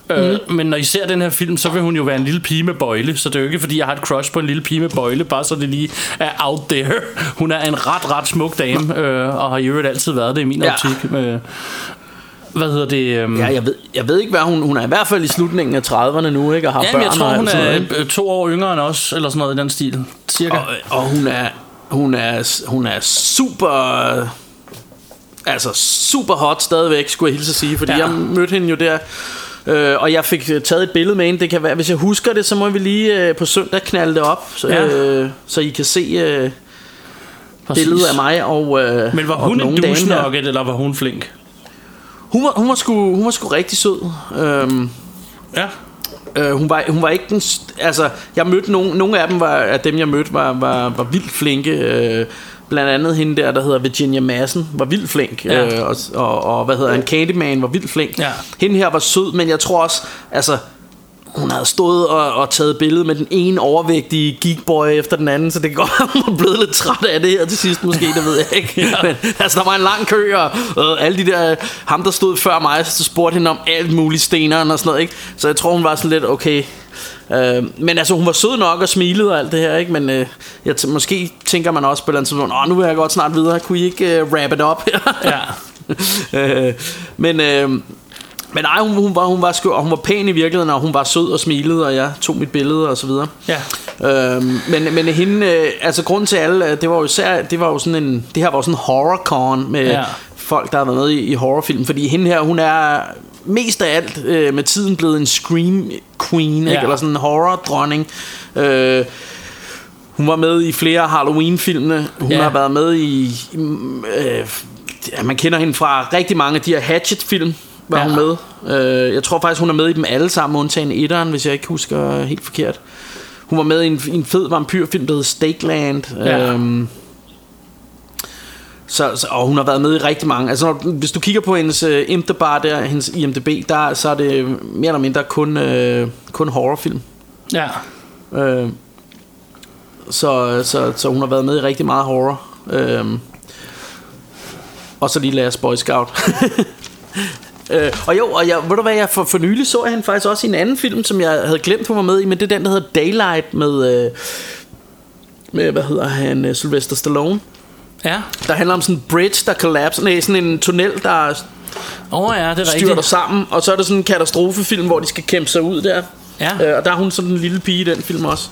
Mm. Øh, men når I ser den her film, så vil hun jo være en lille pige med bøjle, så det er jo ikke fordi, jeg har et crush på en lille pige med bøjle, bare så det lige er out there. Hun er en ret, ret smuk dame, øh, og har i øvrigt altid været det i min Ja. optik. Øh, hvad hedder det? Øh, Ja, jeg ved, jeg ved ikke, hvad hun... Hun er i hvert fald i slutningen af 30'erne nu, ikke? Og har Ja, børn jeg tror, hun er noget, øh, to år yngre end os, eller sådan noget i den stil. Cirka. og, og hun er hun er hun er super altså super hot stadigvæk skulle jeg hilse at sige fordi Ja. jeg mødte hende jo der øh, og jeg fik øh, taget et billede med hende det kan være hvis jeg husker det så må vi lige øh, på søndag knalde det op så, Ja. øh, så I kan se øh, Præcis. billedet af mig og øh, Men var hun en douche-nugget, eller var hun flink? Hun var, hun var sgu hun var sgu rigtig sød øhm, Ja. Øh, hun, var, hun var ikke den... Altså, jeg mødte nogle... Nogle af dem, var, af dem jeg mødte, var, var, var vildt flinke. Øh, blandt andet hende der, der hedder Virginia Madsen, var vildt flink. Ja. Øh, og, og, og, hvad hedder han? Candyman var vildt flink. Ja. Hende her var sød, men jeg tror også... Altså, hun havde stået og, og taget billede med den ene overvægtige geekboy efter den anden, så det kan godt være, hun var blevet lidt træt af det her til sidst måske, det ved jeg ikke. ja. Men altså, der var en lang kø, og øh, alle de der, ham der stod før mig, så spurgte hende om alt muligt steneren og sådan noget, ikke? Så jeg tror, hun var sådan lidt, okay, Øh, men altså hun var sød nok og smilede og alt det her ikke? Men øh, jeg t- måske tænker man også på et eller andet tidspunkt Åh nu vil jeg godt snart videre Kunne I ikke øh, wrap it up? Ja. øh, men øh, men nej, hun, hun, var, hun var sgu, og hun var pæn i virkeligheden, og hun var sød og smilede, og jeg tog mit billede og så videre. Ja. Øhm, men, men hende, øh, altså grunden til alle, øh, det var jo især, det var jo sådan en, det her var jo sådan en horrorcon med Ja. folk, der har været med i, i horrorfilm, fordi hende her, hun er mest af alt øh, med tiden blevet en scream queen, ikke? Ja. eller sådan en horror dronning. Øh, hun var med i flere Halloween-filmene. Hun Ja. har været med i... i øh, man kender hende fra rigtig mange af de her Hatchet-film, var Ja. hun med. Øh, jeg tror faktisk, hun er med i dem alle sammen, undtagen etteren, hvis jeg ikke husker helt forkert. Hun var med i en, i en fed vampyrfilm, der hedder Stakeland. Ja. Øhm, så, så, og hun har været med i rigtig mange. Altså, når, hvis du kigger på hendes uh, IMDb, der, hendes IMDb, der, så er det mere eller mindre kun, uh, kun horrorfilm. Ja. Øh, så, så, så hun har været med i rigtig meget horror. Øh, og så lige Last Boy Scout. øh, og jo, og jeg, ved du hvad, jeg for, for nylig så jeg hende faktisk også i en anden film, som jeg havde glemt, hun var med i, men det er den, der hedder Daylight med, øh, med hvad hedder han, øh, Sylvester Stallone. Ja. Der handler om sådan en bridge, der kollapser. Nej, sådan en tunnel, der oh, ja, det er styrter rigtigt. sammen. Og så er der sådan en katastrofefilm, hvor de skal kæmpe sig ud der. Ja. Øh, og der er hun sådan en lille pige i den film også.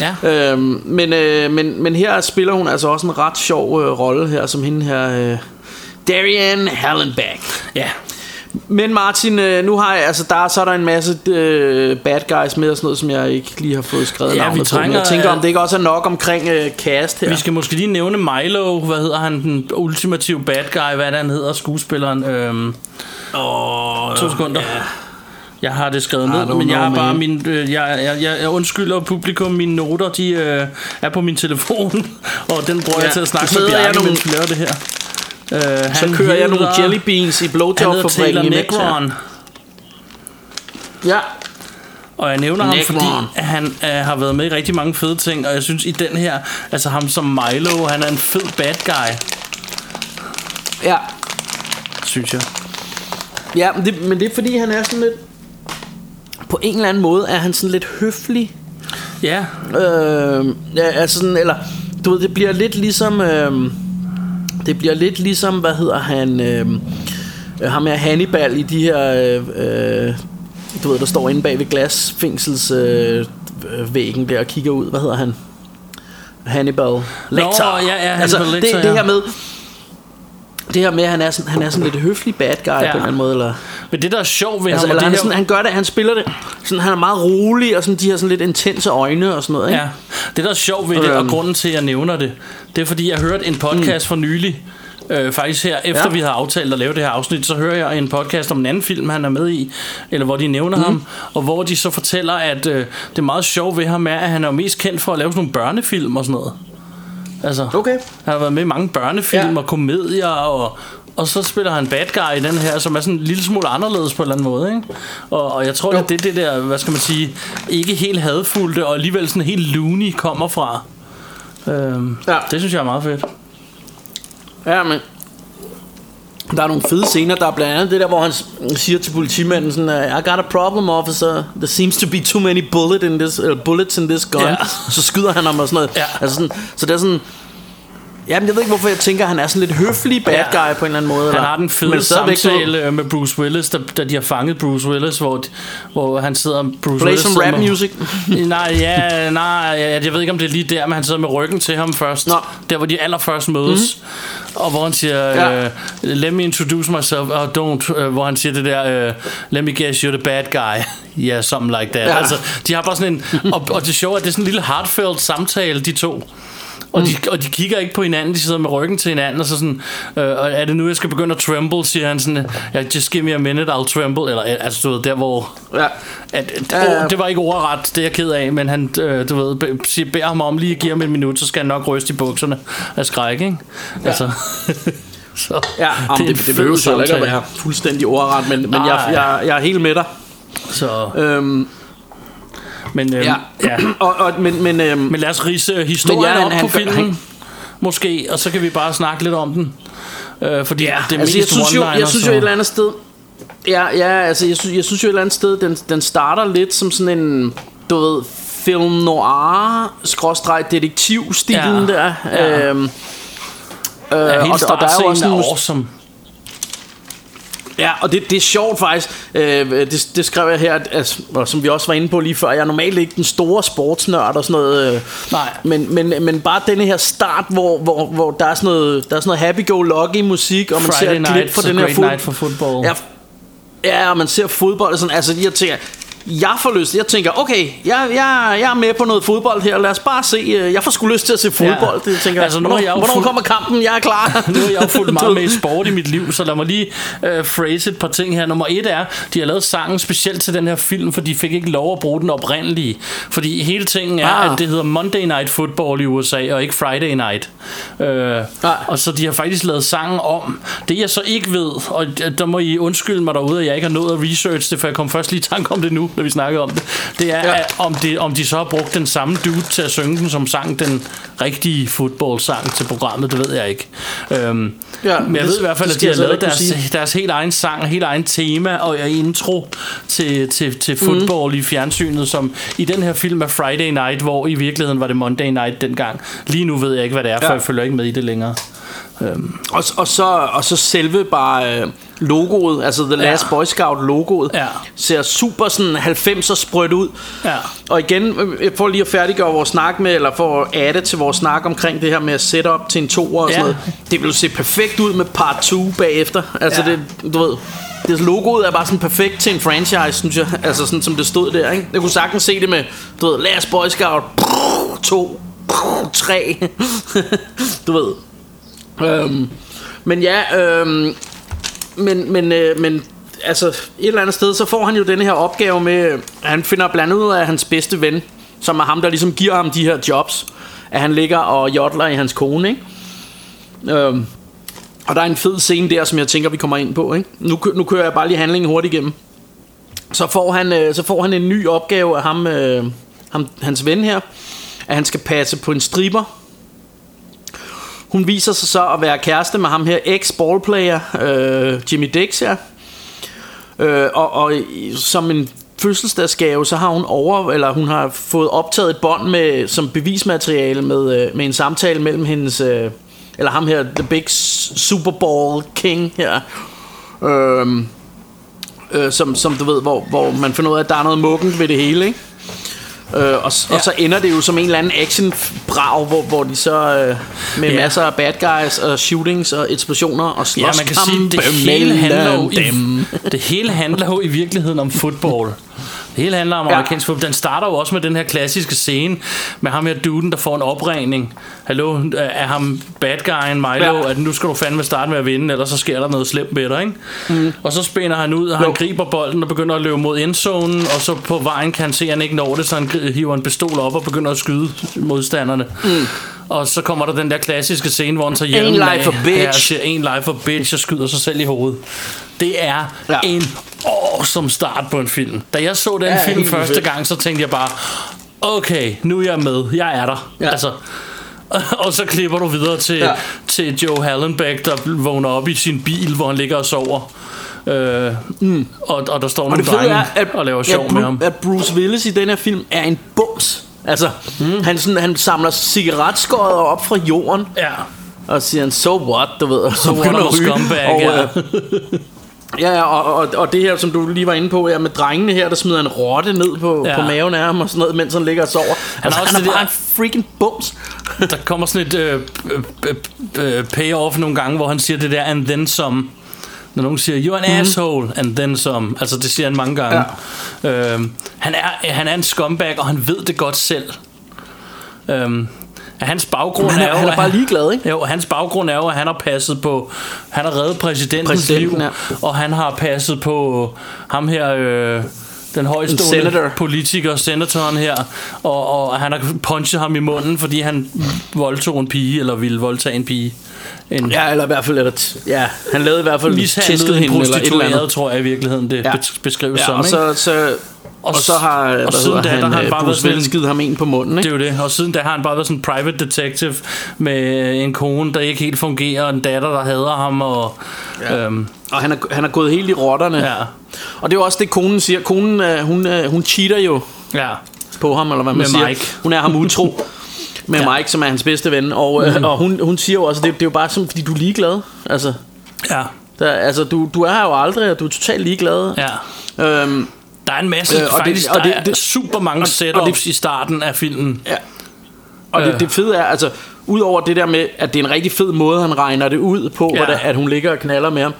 Ja. Øhm, men, øh, men, men her spiller hun altså også en ret sjov øh, rolle her, som hende her, øh, Darian Hallenbeck. Ja. Men Martin, øh, nu har jeg, altså der, så er der en masse øh, bad guys med og sådan noget, som jeg ikke lige har fået skrevet Ja, vi navnet på. Men trænger, jeg tænker, om øh, det ikke også er nok omkring øh, cast her. Vi skal måske lige nævne Milo, hvad hedder han, den ultimative bad guy, hvad er det, han hedder, skuespilleren. Øhm, Åh, to sekunder. Jeg har det skrevet ned, men jeg har bare man. min... Øh, jeg, jeg, jeg, jeg undskylder publikum, mine noter, de øh, er på min telefon, og den bruger ja, jeg Ja, til at snakke med Bjarke, nogle- mens vi laver det her. Øh, Så kører jeg nogle jelly beans i blowjob-fabrikken her. Negron, Ja, og jeg nævner ham, Negron. fordi han øh, har været med i rigtig mange fede ting, og jeg synes i den her, altså ham som Milo, han er en fed bad guy, ja. synes jeg. Ja, men det, men det er fordi, han er sådan lidt... På en eller anden måde er han sådan lidt høflig. Ja, Øh, ja, altså sådan, eller... Du ved, det bliver lidt ligesom... Øh, det bliver lidt ligesom, hvad hedder han... Øh, øh, ham her Hannibal i de her... Øh, øh, du ved, der står inde bag ved glasfængsels øh, øh, der og kigger ud. Hvad hedder han? Hannibal Lecter. ja, ja, Hannibal altså, Lecter, det, det ja. her med... Det her med, at han er sådan, han er sådan lidt høflig bad guy ja. på en eller anden måde, eller... men det der er sjovt ved Altså, ham, eller det han, er her, sådan, han gør det, han spiller det sådan, Han er meget rolig Og sådan, de har sådan lidt intense øjne Og sådan noget ikke? Ja, det der er sjovt ved det, og Øhm. grunden til, at jeg nævner det, det er fordi, jeg hørte en podcast for nylig, øh, faktisk her, efter Ja. vi havde aftalt at lave det her afsnit, så hører jeg en podcast om en anden film, han er med i, eller hvor de nævner mm. ham, og hvor de så fortæller, at øh, det meget sjovt ved ham er, at han er mest kendt for at lave sådan nogle børnefilm og sådan noget. Altså, Okay. han har været med i mange børnefilm Ja. og komedier, og, og så spiller han bad guy i den her, som er sådan en lille smule anderledes på en eller anden måde. Ikke? Og, og jeg tror, Jo. at det det der, hvad skal man sige, ikke helt hadfulde, og alligevel sådan helt loony kommer fra. Øhm, Ja. Det synes jeg er meget fedt. Ja, men der er nogle fede scener Der er blandt andet det der Hvor han siger til politimanden sådan, I got a problem officer There seems to be too many bullet in this, uh, bullets in this gun Ja. Så skyder han ham og sådan noget Ja. altså sådan, Så det er sådan Jamen jeg ved ikke hvorfor jeg tænker at Han er sådan lidt høflig bad Ja. guy På en eller anden måde Han eller, har den fede så- samtale øh, med Bruce Willis, da, da de har fanget Bruce Willis, hvor, de, hvor han sidder... Bruce Play Willis some rap med- music nej, ja, nej, jeg, jeg ved ikke om det er lige der, men han sidder med ryggen til ham først. Nå. Der hvor de allerførst mødes. Mm-hmm. Og hvor han siger, Ja. øh, let me introduce myself, oh, don't, øh, hvor han siger det der, let me guess, you're the bad guy. yeah, something like that. Ja. Altså, de har bare sådan en, og, og det sjove er, at det er sådan en lille heartfelt samtale, de to. Og de, og de kigger ikke på hinanden, de sidder med ryggen til hinanden, og så sådan, øh, er det nu, jeg skal begynde at tremble, siger han sådan, ja, just give me a minute, I'll tremble, eller altså, du ved, der hvor, Ja. at, at, Ja, ja. oh, det var ikke ordret, det er jeg ked af, men han, øh, du ved, be- siger, beder ham om lige at give ham en minut, så skal han nok ryste i bukserne af skræk, ikke? Ja. Altså, så, Ja, det, det, det behøver så ikke at være fuldstændig ordret, men, men Nej. jeg, jeg, jeg er helt med dig. Så, Øhm, men, øh, ja. ja. og, og, men, men, øhm, Men lad os rise historien Men ja, op han- på filmen, han- måske, og så kan vi bare snakke lidt om den. Øh, fordi Ja, det er altså jeg synes, jo, jeg synes jo et eller andet sted Ja, ja altså jeg synes, jeg synes jo et eller andet sted Den, den starter lidt som sådan en Du ved Film noir Skråstreg detektivstilen Ja. der Ja. Øhm, øh, Ja, og, og der er jo også er en, awesome. Ja, og det, det er sjovt faktisk øh, det, det skrev jeg her at, altså, og Som vi også var inde på lige før Jeg er normalt ikke den store sportsnørd og sådan noget øh, Nej. men, men, men bare denne her start Hvor, hvor, hvor der er sådan noget Der er sådan noget happy-go-lucky musik Og man Friday ser et klip fra a den her fod- night for football. Ja, ja, og man ser fodbold og sådan, altså jeg tænker, jeg får lyst, jeg tænker, okay, jeg, jeg, jeg er med på noget fodbold her, lad os bare se, øh, jeg får sgu lyst til at se fodbold, Ja. det tænker Altså, nu hvornår, jeg hvornår fuld- kommer kampen, jeg er klar. Nu har jeg jo fulgt meget med i sport i mit liv, så lad mig lige øh, phrase et par ting her. Nummer et er, de har lavet sangen specielt til den her film, for de fik ikke lov at bruge den oprindelige. Fordi hele tingen er, Ah. at det hedder Monday Night Football i USA, og ikke Friday Night. Øh, Ah. og så de har faktisk lavet sangen om. Det jeg så ikke ved, og d- der må I undskylde mig derude, at jeg ikke har nået at research det, for jeg kom først lige i tanke om det nu, når vi snakkede om det. Det er, Ja. ja. om, det, om de så har brugt den samme dude til at synge den, som sang den rigtige fodboldsang til programmet, det ved jeg ikke. Øhm, Ja, men jeg det- ved i hvert fald, at de har lavet deres, deres helt egen sang, helt egen tema og intro til, til, til fodbold mm. i fjernsynet, som i den her film er Friday Night, hvor i virkeligheden var det Monday Night dengang. Lige nu ved jeg ikke, hvad det er, for Ja. jeg følger ikke med i det længere. og, og, så, og så selve bare øh, logoet, altså The Last Ja. Boy Scout logoet, Ja. ser super sådan 90'er sprødt ud. Ja. Og igen, øh, for lige at færdiggøre vores snak med, eller for at adde til vores snak omkring det her med at sætte op til en toer og sådan Ja. noget. Det vil se perfekt ud med part 2 bagefter. Altså Ja. det, du ved, det logoet er bare sådan perfekt til en franchise, synes jeg. Altså sådan som det stod der, ikke? Jeg kunne sagtens se det med, du ved, Last Boy Scout 2, 3. du ved. Øhm, men ja, øhm, men, men, øh, men altså, et eller andet sted, så får han jo den her opgave med, at han finder blandt andet ud af hans bedste ven, som er ham, der ligesom giver ham de her jobs, at han ligger og jodler i hans kone, ikke? Øhm, og der er en fed scene der, som jeg tænker, vi kommer ind på, ikke? Nu, nu kører jeg bare lige handlingen hurtigt igennem. Så får han, øh, så får han en ny opgave af ham, øh, ham, hans ven her, at han skal passe på en stripper, hun viser sig så at være kæreste med ham her ex-ballplayer, øh, Jimmy Dix her. Øh, og, og som en fødselsdagsgave, så har hun over, eller hun har fået optaget et bånd med, som bevismateriale med, øh, med en samtale mellem hendes, øh, eller ham her, The Big Super Bowl King her. Øh, øh, som, som du ved, hvor, hvor man finder ud af, at der er noget mukken ved det hele, ikke? Øh, og, ja. og så ender det jo som en eller anden action brag hvor, hvor de så øh, med Ja. masser af bad guys og shootings og eksplosioner og Ja, man kan sige, det hele, handler jo i, det hele handler jo i virkeligheden om fodbold. Det hele handler om Ja. amerikansk fodbold. Den starter jo også med den her klassiske scene med ham her duden, der får en opregning. Hallo, er ham bad guyen Milo, ja. At nu skal du fandme starte med at vinde, ellers så sker der noget slemt med dig, ikke? Mm. Og så spænder han ud, og han Jo. griber bolden og begynder at løbe mod endzonen, og så på vejen kan han se, at han ikke når det, så han hiver en pistol op og begynder at skyde modstanderne. Mm. Og så kommer der den der klassiske scene, hvor han tager hjelmen life af. a bitch. Ja, siger en life for bitch og skyder sig selv i hovedet. Det er ja. Ja. en awesome start på en film. Da jeg så den Ja, ja, film første fedt. gang, så tænkte jeg bare, okay, nu er jeg med. Jeg er der. Ja. Altså, og så klipper du videre til, ja. Ja. til Joe Hallenbeck, der vågner op i sin bil, hvor han ligger og sover. Øh, mm. og, og der står Og nogle drenge er, at, og laver sjov med ham. At Bruce Willis i den her film er en bums. Altså, mm. han, sådan, han samler cigaretskåret op fra jorden, Ja. og siger han, so what, du ved, så what, I'm a scumbag, og, ja. øh, Ja, ja, og, og, og det her, som du lige var inde på, ja, med drengene her, der smider en rotte ned på, Ja. på maven af ham og sådan noget, mens han ligger og sover. Han, altså, også han er bare en freaking bums. Der kommer sådan et øh, øh, øh, payoff nogle gange, hvor han siger det der, and then some. Når nogen siger, you're an mm. asshole, and then some. Altså, det siger han mange gange. Ja. Øhm, han, er, han er en scumbag, og han ved det godt selv. Øhm, hans baggrund Han er- er, jo, han er bare ligeglad, ikke? Jo, hans baggrund er jo, at han har passet på... Han har reddet præsidentens Præsidenten, liv, ja. og han har passet på ham her... Øh, den højstående senator. politiker, senatoren her, og, og han har punchet ham i munden, fordi han voldtog en pige, eller ville voldtage en pige. En Ja, eller i hvert fald, eller ja, han lavede i hvert fald mishandlet tæsket en hende, eller et eller prostitueret, andet. tror jeg i virkeligheden, det ja. beskrives Ja, som. og ikke? så, så, og, Og så har og siden da, han, der har han øh, bare været Bruce sådan en- givet ham en på munden, ikke? Det er jo det. Og siden da har han bare været sådan en private detective med en kone, der ikke helt fungerer, og en datter, der hader ham. Og, ja. øhm, Og han er, han er gået helt i rotterne. Ja. Og det er jo også det, konen siger. Konen, øh, hun, øh, hun cheater jo ja. på ham, eller hvad man Med siger. Mike. Hun er ham utro. Med Ja. Mike, som er hans bedste ven. Og, øh, og hun, hun siger jo også, det, det er jo bare sådan, fordi du er ligeglad. Altså, ja. der, altså du, du er her jo aldrig, og du er totalt ligeglad. ja. Øhm, Der er en masse, Øh, og det- faktisk, og der det- er det- super mange og- og setups det- i starten af filmen. Ja. Og det, Øh. det fede er, altså, udover det der med, at det er en rigtig fed måde, han regner det ud på, ja. hvordan, at hun ligger og knaller med ham,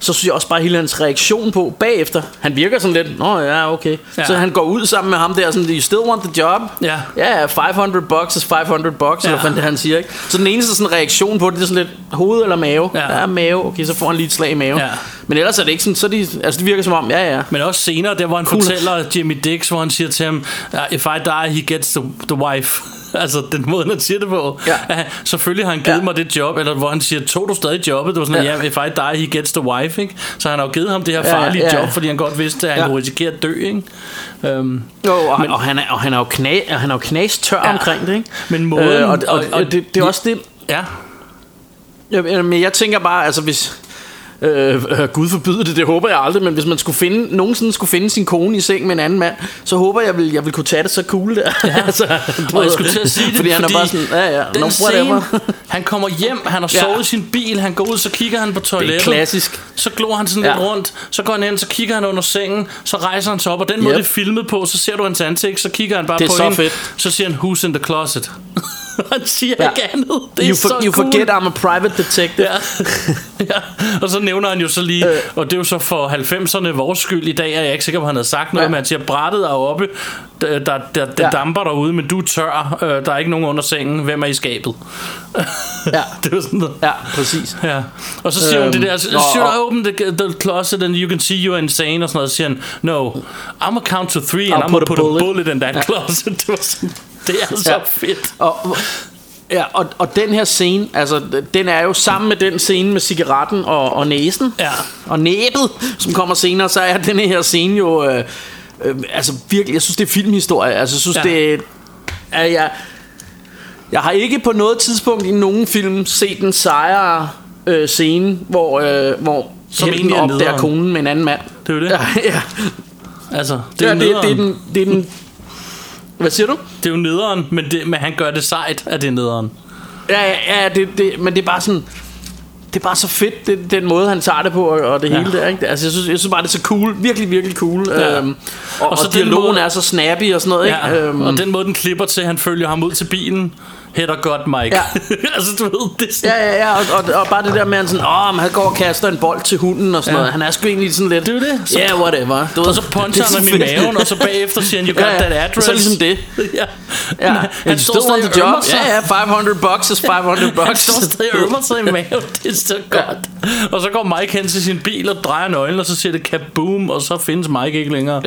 så synes jeg også bare hele hans reaktion på bagefter. Han virker sådan lidt, nå ja, okay. Ja. Så han går ud sammen med ham der, sådan, you still want the job? Ja. Ja, 500 bucks is 500 bucks, Ja. eller hvad det han siger, ikke? Så den eneste sådan reaktion på det, det er sådan lidt hoved eller mave. Ja. Ja, mave, okay, så får han lige et slag i maven. Ja. Men ellers er det ikke sådan, så de, altså det virker som om, ja, ja. Men også senere, der hvor han Cool. fortæller Jimmy Dix, hvor han siger til ham, "Uh, if I die, he gets the, the wife. altså den måde, han siger det på. Ja. Han- selvfølgelig har han givet Ja. mig det job, eller hvor han siger, tog du stadig jobbet? Det var sådan, ja. Ja. yeah, if I die, he gets the wife. Ikke? Så han har jo givet ham det her Ja, farlige ja. job, fordi han godt vidste, at han Ja. kunne risikere at dø. Ikke? Um, Jo, og, men, og, han er, og han er jo knæ, og han er jo knastør Ja. ja. omkring det, ikke? Men måden- Øh, og, og, og- og, det, det er også det... ja. Ja, men jeg tænker bare, altså hvis... Øh, øh, Gud forbyde det, det håber jeg aldrig, men hvis man skulle finde, nogensinde skulle finde sin kone i seng med en anden mand, så håber jeg, vil, jeg vil kunne tage det så cool der. Ja. altså, du Og jeg skulle til at sige det, fordi han er bare sådan, ja, ja, den no, scene, han kommer hjem, han har Ja. sovet i sin bil, han går ud, så kigger han på toilettet. klassisk. Så glor han sådan Ja. lidt rundt, så går han ind, så kigger han under sengen, så rejser han sig op, og den måde Yep. det er filmet på, så ser du hans ansigt, så kigger han bare Det er på så hende, fedt. så siger han, who's in the closet? Han siger Ja. ikke andet. Det er You, så for, you cool. forget I'm a private detective. Ja. ja. Og så nævner han jo så lige, øh. og det er jo så for 90'erne vores skyld i dag, er jeg ikke sikker på, han havde sagt noget, Ja. men han siger, brættet er oppe, der, der, der, der Ja. damper derude, men du er tør, øh, der er ikke nogen under sengen, hvem er i skabet? Ja. det var sådan noget. Ja, præcis. Ja. Og så siger øhm, hun det der, Øhm, should og- I open the, the closet and you can see you're insane, og sådan noget, så siger han, no, I'm count to three, and I'll I'm gonna put put, a a bullet, bullet." in that Ja. closet. Det, var sådan, det er så Ja. fedt. Og, ja, og, og den her scene, altså, den er jo sammen med den scene med cigaretten og, og næsen. Ja. Og næbet, som kommer senere, så er den her scene jo... Øh, øh, altså virkelig, jeg synes, det er filmhistorie. Altså, jeg synes, Ja. det er... Jeg, jeg har ikke på noget tidspunkt i nogen film set en sejre øh, scene, hvor, øh, hvor Som helten er opdager nederen. konen med en anden mand. Det er jo det. Ja, ja. Altså, det Det er, det, det, er den, det er den... Hvad siger du? det er jo nederen, men, det, men han gør det sejt, at det er nederen. Ja, ja, ja det, det, men det er bare sådan... Det er bare så fedt, det, den måde, han tager det på, og, og det Ja. hele der, ikke? Altså, jeg synes, jeg synes bare, det er så cool. Virkelig, virkelig cool. Ja. Øhm, og, og, Og så den dialogen måde- er så snappy og sådan noget, Ja, ikke? Øhm, og den måde, den klipper til, han følger ham ud til bilen, hætter godt, Mike. Ja. altså, du ved, det er sådan, Ja, ja, ja, og, og, og bare det der med, at han sådan, han går og kaster en bold til hunden og sådan Ja. noget. Han er sgu egentlig sådan lidt, Det er det. Ja, yeah, whatever. Du og så puncher er han ham i maven, og så bagefter siger han, you got Ja, ja. that address. Og så ligesom det. ja. Ja, han han står stadig og job. sig. Ja, ja, 500 bucks is 500 Han bucks. står stadig og ømmer sig i maven. Det er så godt. Og så går Mike hen til sin bil og drejer nøglen, og så siger det kaboom, og så findes Mike ikke længere.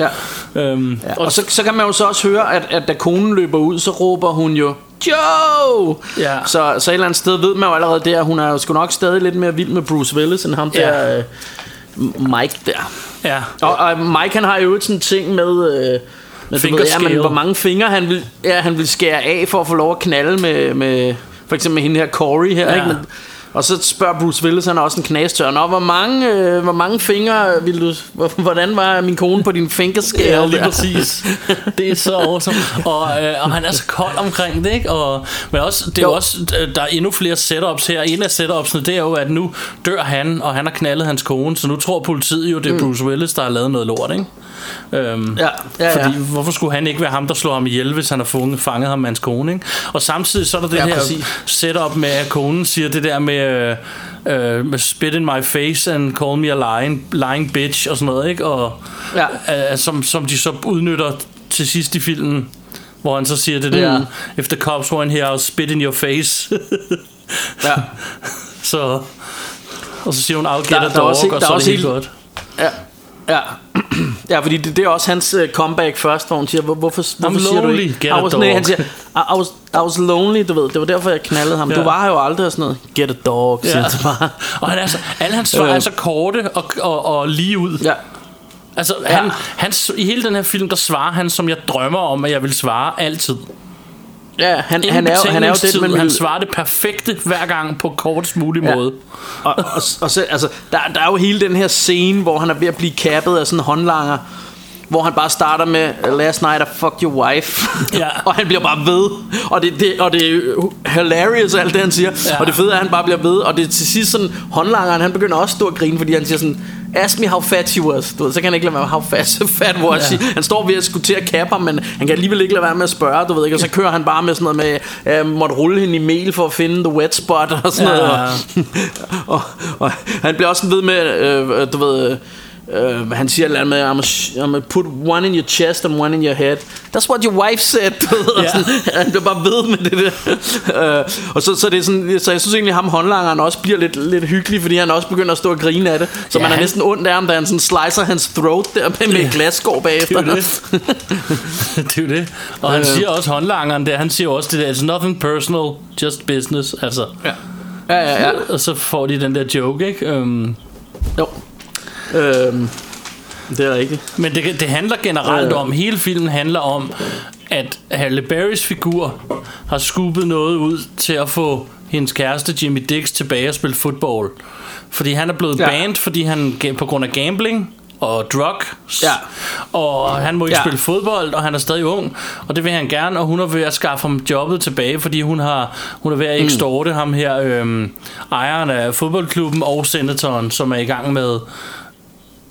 Ja. Øhm, Ja, og så, så kan man jo så også høre, at, at da konen løber ud, så råber hun jo, Joe! Ja. Så, så et eller andet sted ved man jo allerede der, hun er jo sgu nok stadig lidt mere vild med Bruce Willis, end ham Ja. der øh, Mike der. ja. Og, og Mike han har jo sådan en ting med... Øh, med du ved, ja, men, hvor mange fingre han vil, ja, han vil skære af for at få lov at knalde med, med for eksempel med hende her Corey her, Ja. ikke? Men, og så spørger Bruce Willis, han er også en knastør. Nå, hvor mange, øh, hvor mange fingre vil du... hvor- Hvordan var min kone på din fingerskale? Ja, lige præcis. Det er så awesome. Og, øh, og han er så kold omkring det, ikke? Og, men også, det er jo Jo. også, der er endnu flere setups her. En af setupsene, det er jo, at nu dør han, og han har knaldet hans kone, så nu tror politiet jo, det er Bruce Willis, der har lavet noget lort, ikke? Øhm, Ja, ja, ja. Fordi hvorfor skulle han ikke være ham, der slår ham ihjel, hvis han har fundet, fanget ham med hans kone, ikke? Og samtidig så er der det Ja, her præcis. setup med, at konen siger det der med, øh, øh, med spit in my face and call me a lying, lying bitch og sådan noget, ikke? Og, Ja. øh, som, som de så udnytter til sidst i filmen, hvor han så siger det der, Mm. if the cops were in here, I'll spit in your face. Ja. så, og så siger hun, I'll get Der- a der dog, også- og der så er det helt- godt. Ja, ja. Ja, fordi det, det er også hans uh, comeback først, hvor hun siger, "Hvor- hvorfor, hvorfor siger du lonely, ikke? get a I was, dog." nej, han siger, I, I, was, I was lonely, du ved, det var derfor, jeg knaldede ham. Ja. Du var her jo aldrig og sådan noget. Get a dog, siger Ja. så bare. og han er så, alle hans svar Øh. er så korte og, og, og lige ud. Ja, Altså, Ja. han, han, i hele den her film, der svarer han, som jeg drømmer om, at jeg vil svare altid. Ja han, Ingen han, er, jo- han er jo den, man Han vil, svarer det perfekte hver gang på kortest mulig Ja. måde. og, og, og så, altså, der, der er jo hele den her scene, hvor han er ved at blive kappet af sådan en håndlanger, hvor han bare starter med Last night I fucked your wife Ja. Og han bliver bare ved Og det, det, og det er hilarious alt det han siger Ja. Og det fede er at han bare bliver ved Og det er til sidst sådan Håndlangeren han begynder også at stå og grine Fordi han siger sådan Ask me how fat she was du ved, Så kan han ikke lade være med How fat, fat was Ja. she Han står ved at skulle til at kappe ham Men han kan alligevel ikke lade være med at spørge du ved ikke? Og så kører han bare med sådan noget med Jeg måtte rulle hende i mel for at finde the wet spot Og sådan Ja. noget og, og han bliver også sådan ved med, øh, du ved, øh, han siger et med, I'm gonna put one in your chest and one in your head. That's what your wife said. Sådan, han bliver bare ved med det der. øh, og så, så, det er sådan, så jeg synes egentlig, at ham håndlangeren også bliver lidt, lidt hyggelig, fordi han også begynder at stå og grine af det. Så Ja, man er han- næsten ondt af ham, da han sådan slicer hans throat der med, med et glasskår bagefter. Det er det. det er det. Og han Øh. siger også håndlangeren der, han siger også det der, it's nothing personal, just business. Altså, ja. Ja, ja, ja. og så får de den der joke, ikke? Um, Jo. Øhm, det er rigtigt. Men det, det handler generelt Øh. om, hele filmen handler om, at Halle Berrys figur har skubbet noget ud til at få hendes kæreste Jimmy Dix tilbage og spille fodbold. Fordi han er blevet Ja. banned, fordi han på grund af gambling og drugs. Ja. Og han må ikke Ja. spille fodbold, og han er stadig ung. Og det vil han gerne, og hun er ved at skaffe ham jobbet tilbage, fordi hun, har, hun er ved at Mm. ekstorte ham her, øhm, ejeren af fodboldklubben og senatoren, som er i gang med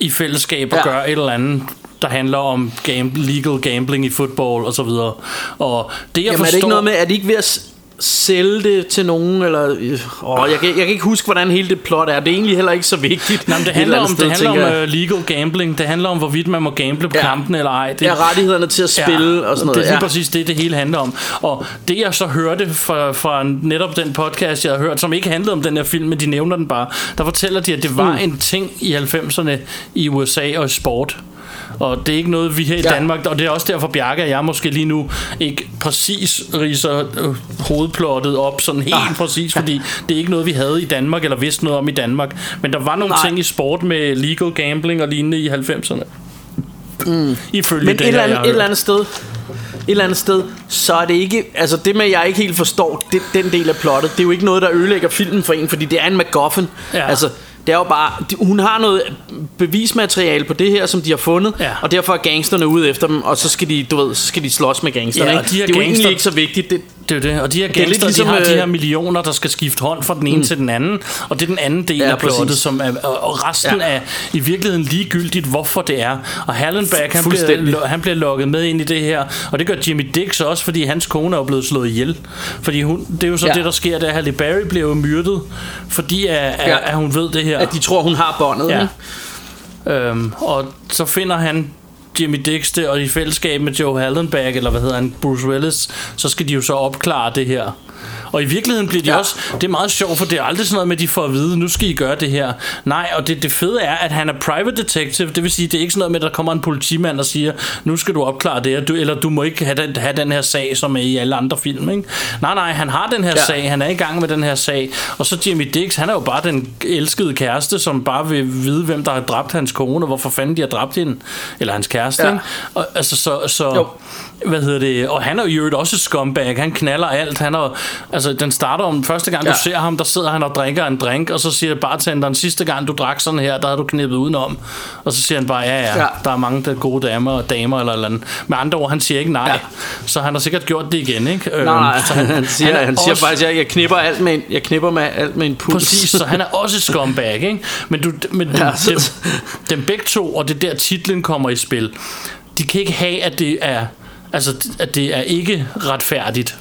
i fællesskab at Ja. gøre et eller andet der handler om game, legal gambling i fodbold og så videre. Og det jeg Jamen er forstår det ikke noget med, at de ikke ved at sælge det til nogen, eller... Øh, åh, jeg, kan, jeg kan ikke huske, hvordan hele det plot er. Det er egentlig heller ikke så vigtigt. Nej, men det handler om, sted, det handler om uh, legal gambling. Det handler om, hvorvidt man må gamble på Ja. kampen eller ej. Det, Ja, rettighederne til at spille og sådan noget. Det er lige ja. præcis det, det hele handler om. Og det, jeg så hørte fra, fra netop den podcast, jeg har hørt, som ikke handlede om den her film, men de nævner den bare, der fortæller de, at det var mm. en ting i 90'erne i USA og i sport. Og det er ikke noget, vi her i Ja. Danmark, og det er også derfor, Bjarke og jeg måske lige nu ikke præcis riser øh, hovedplottet op sådan helt Ah. præcis, fordi det er ikke noget, vi havde i Danmark, eller vidste noget om i Danmark. Men der var nogle Nej. ting i sport med legal gambling og lignende i 90'erne. Mm. Ifølge Men det, et eller, andet, et eller andet sted et eller andet sted, så er det ikke Altså det med at jeg ikke helt forstår det, Den del af plottet Det er jo ikke noget der ødelægger filmen for en Fordi det er en MacGuffin Ja. Altså det er jo bare de- Hun har noget bevismateriale på det her Som de har fundet Ja. Og derfor er gangsterne ude efter dem Og så skal de, du ved, så skal de slås med gangsterne Ja, og de Det er jo gangster- egentlig ikke så vigtigt det, Det er jo det. Og de her er gangster, ligesom, de har de øh, her millioner, der skal skifte hånd fra den ene mm. til den anden. Og det er den anden del Ja, af plottet, som er, og resten Ja. er i virkeligheden ligegyldigt, hvorfor det er. Og Hallenberg, han bliver, han bliver lukket med ind i det her. Og det gør Jimmy Dix også, fordi hans kone er blevet slået ihjel. Fordi hun, det er jo så Ja. det, der sker, da Halle Berry bliver jo myrdet, fordi at, Ja. ja. at hun ved det her. At de tror hun har båndet Ja. Øhm, og så finder han Jimmy Dix der, og i fællesskab med Joe Hallenberg, eller hvad hedder han, Bruce Willis, så skal de jo så opklare det her. Og i virkeligheden bliver de Ja. også Det er meget sjovt, for det er aldrig sådan noget med, at de får at vide Nu skal I gøre det her Nej, og det, det fede er, at han er private detective Det vil sige, det er ikke sådan noget med, at der kommer en politimand og siger Nu skal du opklare det du, Eller du må ikke have den, have den her sag, som er i alle andre film ikke? Nej, nej, han har den her ja. sag Han er i gang med den her sag Og så Jimmy Dix, han er jo bare den elskede kæreste Som bare vil vide, hvem der har dræbt hans kone Og hvorfor fanden de har dræbt hende Eller hans kæreste Ja. ikke? Og, altså, så, så Jo. Hvad hedder det, og han er jo også scumbag, han knaller alt, han er, altså den starter om, første gang Ja. du ser ham, der sidder han og drikker en drink, og så siger bartenderen, sidste gang du drak sådan her, der havde du knippet udenom, og så siger han bare, ja ja, Ja. der er mange der gode damer, og damer eller eller andet. Med andre ord, han siger ikke nej, Ja. så han har sikkert gjort det igen, ikke? Øhm, Nej, nej, så han, han siger, han, han siger også- faktisk, at jeg, jeg knipper alt med en, jeg knipper med alt med en puls. Præcis, så han er også scumbag, ikke? Men, du, men Ja, så- dem, dem begge to, og det er der titlen kommer i spil, de kan ikke have, at det er, altså, at det er ikke retfærdigt.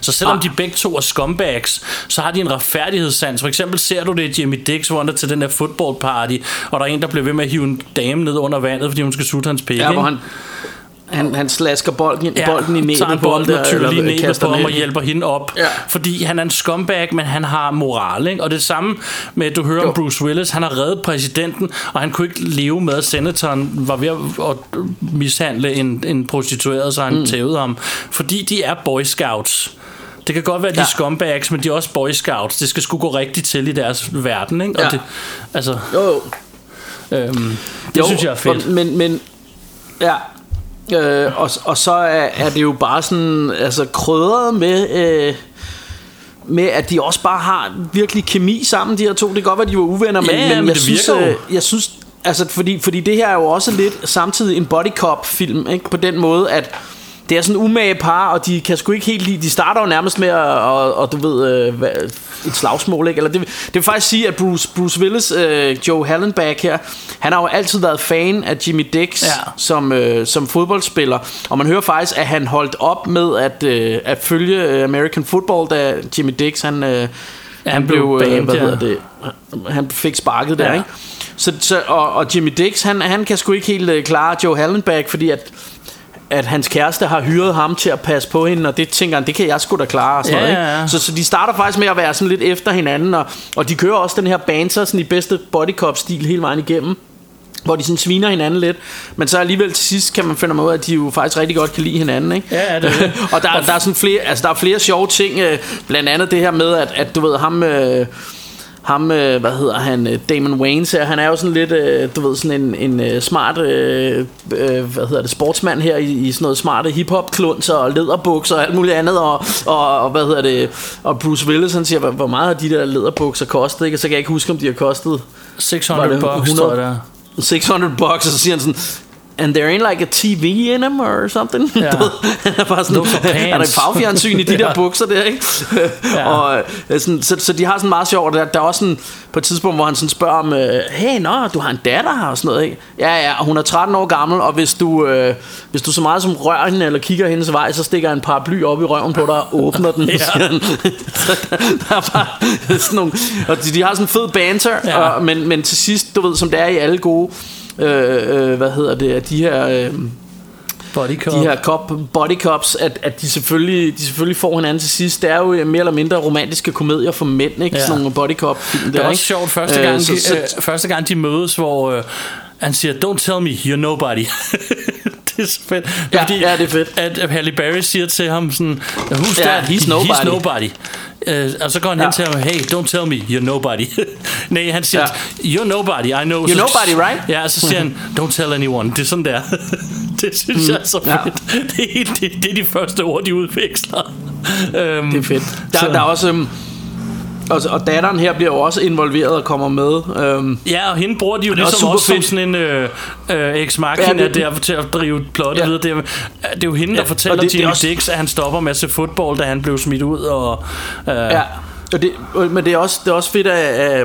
Så selvom Ah. de begge to er scumbags, så har de en retfærdighedssans. For eksempel ser du det i Jimmy Dix, hvor han er til den der football party, og der er en, der bliver ved med at hive en dame ned under vandet, fordi hun skal sutte hans pik. Ja, hvor han, han, han slasker bolden, Ja, bolden i næbet tager bolden og tyller lige kaster på ham og hjælper hende op. Ja. Fordi han er en scumbag, men han har moral. Ikke? Og det samme med, at du hører Jo. om Bruce Willis. Han har reddet præsidenten, og han kunne ikke leve med, at senatoren var ved at, mishandle en, en prostitueret, så han mm. tævede ham. Fordi de er boy scouts. Det kan godt være, at de Ja. er scumbags, men de er også boy scouts. Det skal sgu gå rigtigt til i deres verden. Ikke? Ja. Og det, altså, Jo, jo. øhm, det jo, synes jeg er fedt. Men, men, ja, øh, og, og så er, er det jo bare sådan, altså krydret med, øh, med at de også bare har virkelig kemi sammen, de her to. Det kan godt være, de var uvenner, men, Ja, men, men jeg det synes, øh, jeg synes, altså fordi, fordi det her er jo også lidt samtidig en body cop film, ikke? På den måde, at det er sådan en umage par, og de kan sgu ikke helt lide, de starter jo nærmest med at, og, og du ved, øh, hvad- et slagsmål, ikke? Eller det, det vil faktisk sige, at Bruce, Bruce Willis, øh, Joe Hallenbach her, han har jo altid været fan af Jimmy Dix Ja. som, øh, som fodboldspiller, og man hører faktisk, at han holdt op med at, øh, at følge øh, American Football, da Jimmy Dix, han, øh, han, blev blev, banned, øh, hvad hedder det, han fik sparket der, Ja. ikke? Så, så, og, og Jimmy Dix, han, han kan sgu ikke helt øh, klare Joe Hallenbach, fordi at at hans kæreste har hyret ham til at passe på hende, og det tænker han, det kan jeg sgu da klare. Og sådan Ja, noget, ikke? ja. Så, så de starter faktisk med at være sådan lidt efter hinanden, og, og de kører også den her banter sådan i bedste bodycop-stil hele vejen igennem hvor de sådan sviner hinanden lidt, men så alligevel til sidst kan man finde ud af, at de jo faktisk rigtig godt kan lide hinanden, ikke? Ja, ja, det er det. og der, der er sådan flere, altså der er flere sjove ting, øh, blandt andet det her med, at, at du ved, ham, øh, ham, øh, hvad hedder han, øh, Damon Wayans her, han er jo sådan lidt, øh, du ved, sådan en, en øh, smart, øh, øh, hvad hedder det, sportsmand her i, i sådan noget smarte hiphop klunser og læderbukser og alt muligt andet, og, og, og hvad hedder det, og Bruce Willis, han siger, hvor, hvor meget har de der læderbukser kostet, ikke? Og så kan jeg ikke huske, om de har kostet 600 var det bucks, 100? tror jeg der. 600 bucks, og så siger han sådan, And there ain't like a TV in them or something. Ja. Ved, han er bare sådan, er der pants. farfjernsyn i de der bukser der, ikke? Ja. og, øh, sådan, så, så de har sådan meget sjovt. Der, der er også sådan, på et tidspunkt, hvor han sådan spørger om, øh, hey, nå, du har en datter her og sådan noget, ikke? Ja, ja, og hun er 13 år gammel, og hvis du, øh, hvis du så meget som rører hende eller kigger hendes vej, så stikker en paraply op i røven på dig og åbner den, Ja. Så der, der er bare sådan nogle, og de, de har sådan en fed banter, ja. og, men, men til sidst, du ved, som det er i alle gode, øh, øh, hvad hedder det, de her... Øh, Body cop. de her cop, body cops, at, at de, selvfølgelig, de selvfølgelig får hinanden til sidst. Det er jo mere eller mindre romantiske komedier for mænd, ikke? Ja. Sådan nogle body cop film Det er også ikke? sjovt første Øh, gang, så- de, så- øh, første gang de mødes, hvor øh, han siger, don't tell me, you're nobody. det er så fedt. Ja, ja, det er fedt. At, at Halle Berry siger til ham sådan, who's Ja, that? he's nobody." He's nobody. Uh, og så går han ja. hen Ja. til ham, hey, don't tell me, you're nobody. Nej, han siger, you're nobody, I know. You're nobody, right? Ja, og så siger han, don't tell anyone. Det er sådan der. det synes jeg er så Mm. Ja. fedt. Det, er, det, det er de første ord, de udveksler. Um, Det er fedt. Der, så- der er også... Øhm, og, og datteren her bliver jo også involveret og kommer med. Øhm, Ja, og hende bruger de jo også ligesom også som sådan en øh, øh, ex Ja, machina det- der til at drive plottet Ja. videre. Det er, det er jo hende, der Ja, fortæller det- Jimmy også- Dix, at han stopper med at se fodbold, da han blev smidt ud. Og, øh, ja. Og det, men det er også, det er også fedt af, af,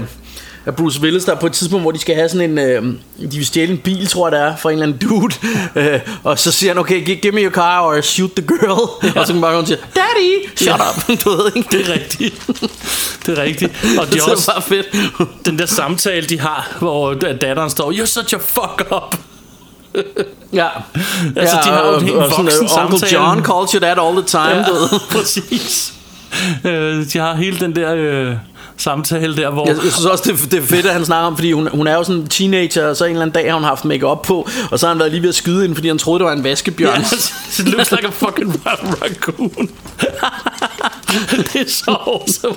af Bruce Willis, der er på et tidspunkt, hvor de skal have sådan en... Øh, de vil stjæle en bil, tror jeg det er, fra en eller anden dude. øh, og så siger han, okay, give, give me your car, or shoot the girl. Ja. Og så kan bare og sige, daddy, shut Ja. up. du ved ikke, Det er rigtigt. Det er rigtigt. Og de det er også bare fedt. den der samtale, de har, hvor datteren står, you're such a fuck up. Ja. Altså, de har jo en sådan, voksen Uncle samtale. John calls you that all the time, Ja, præcis. Øh, de har hele den der øh, samtale der, hvor... Jeg, jeg synes også, det, er- det er fedt, at han snakker om, fordi hun, hun er jo sådan en teenager, og så en eller anden dag har hun haft makeup på, og så har han været lige ved at skyde hende, fordi han troede, det var en vaskebjørn. Yes, it looks like a fucking raccoon. det er så awesome.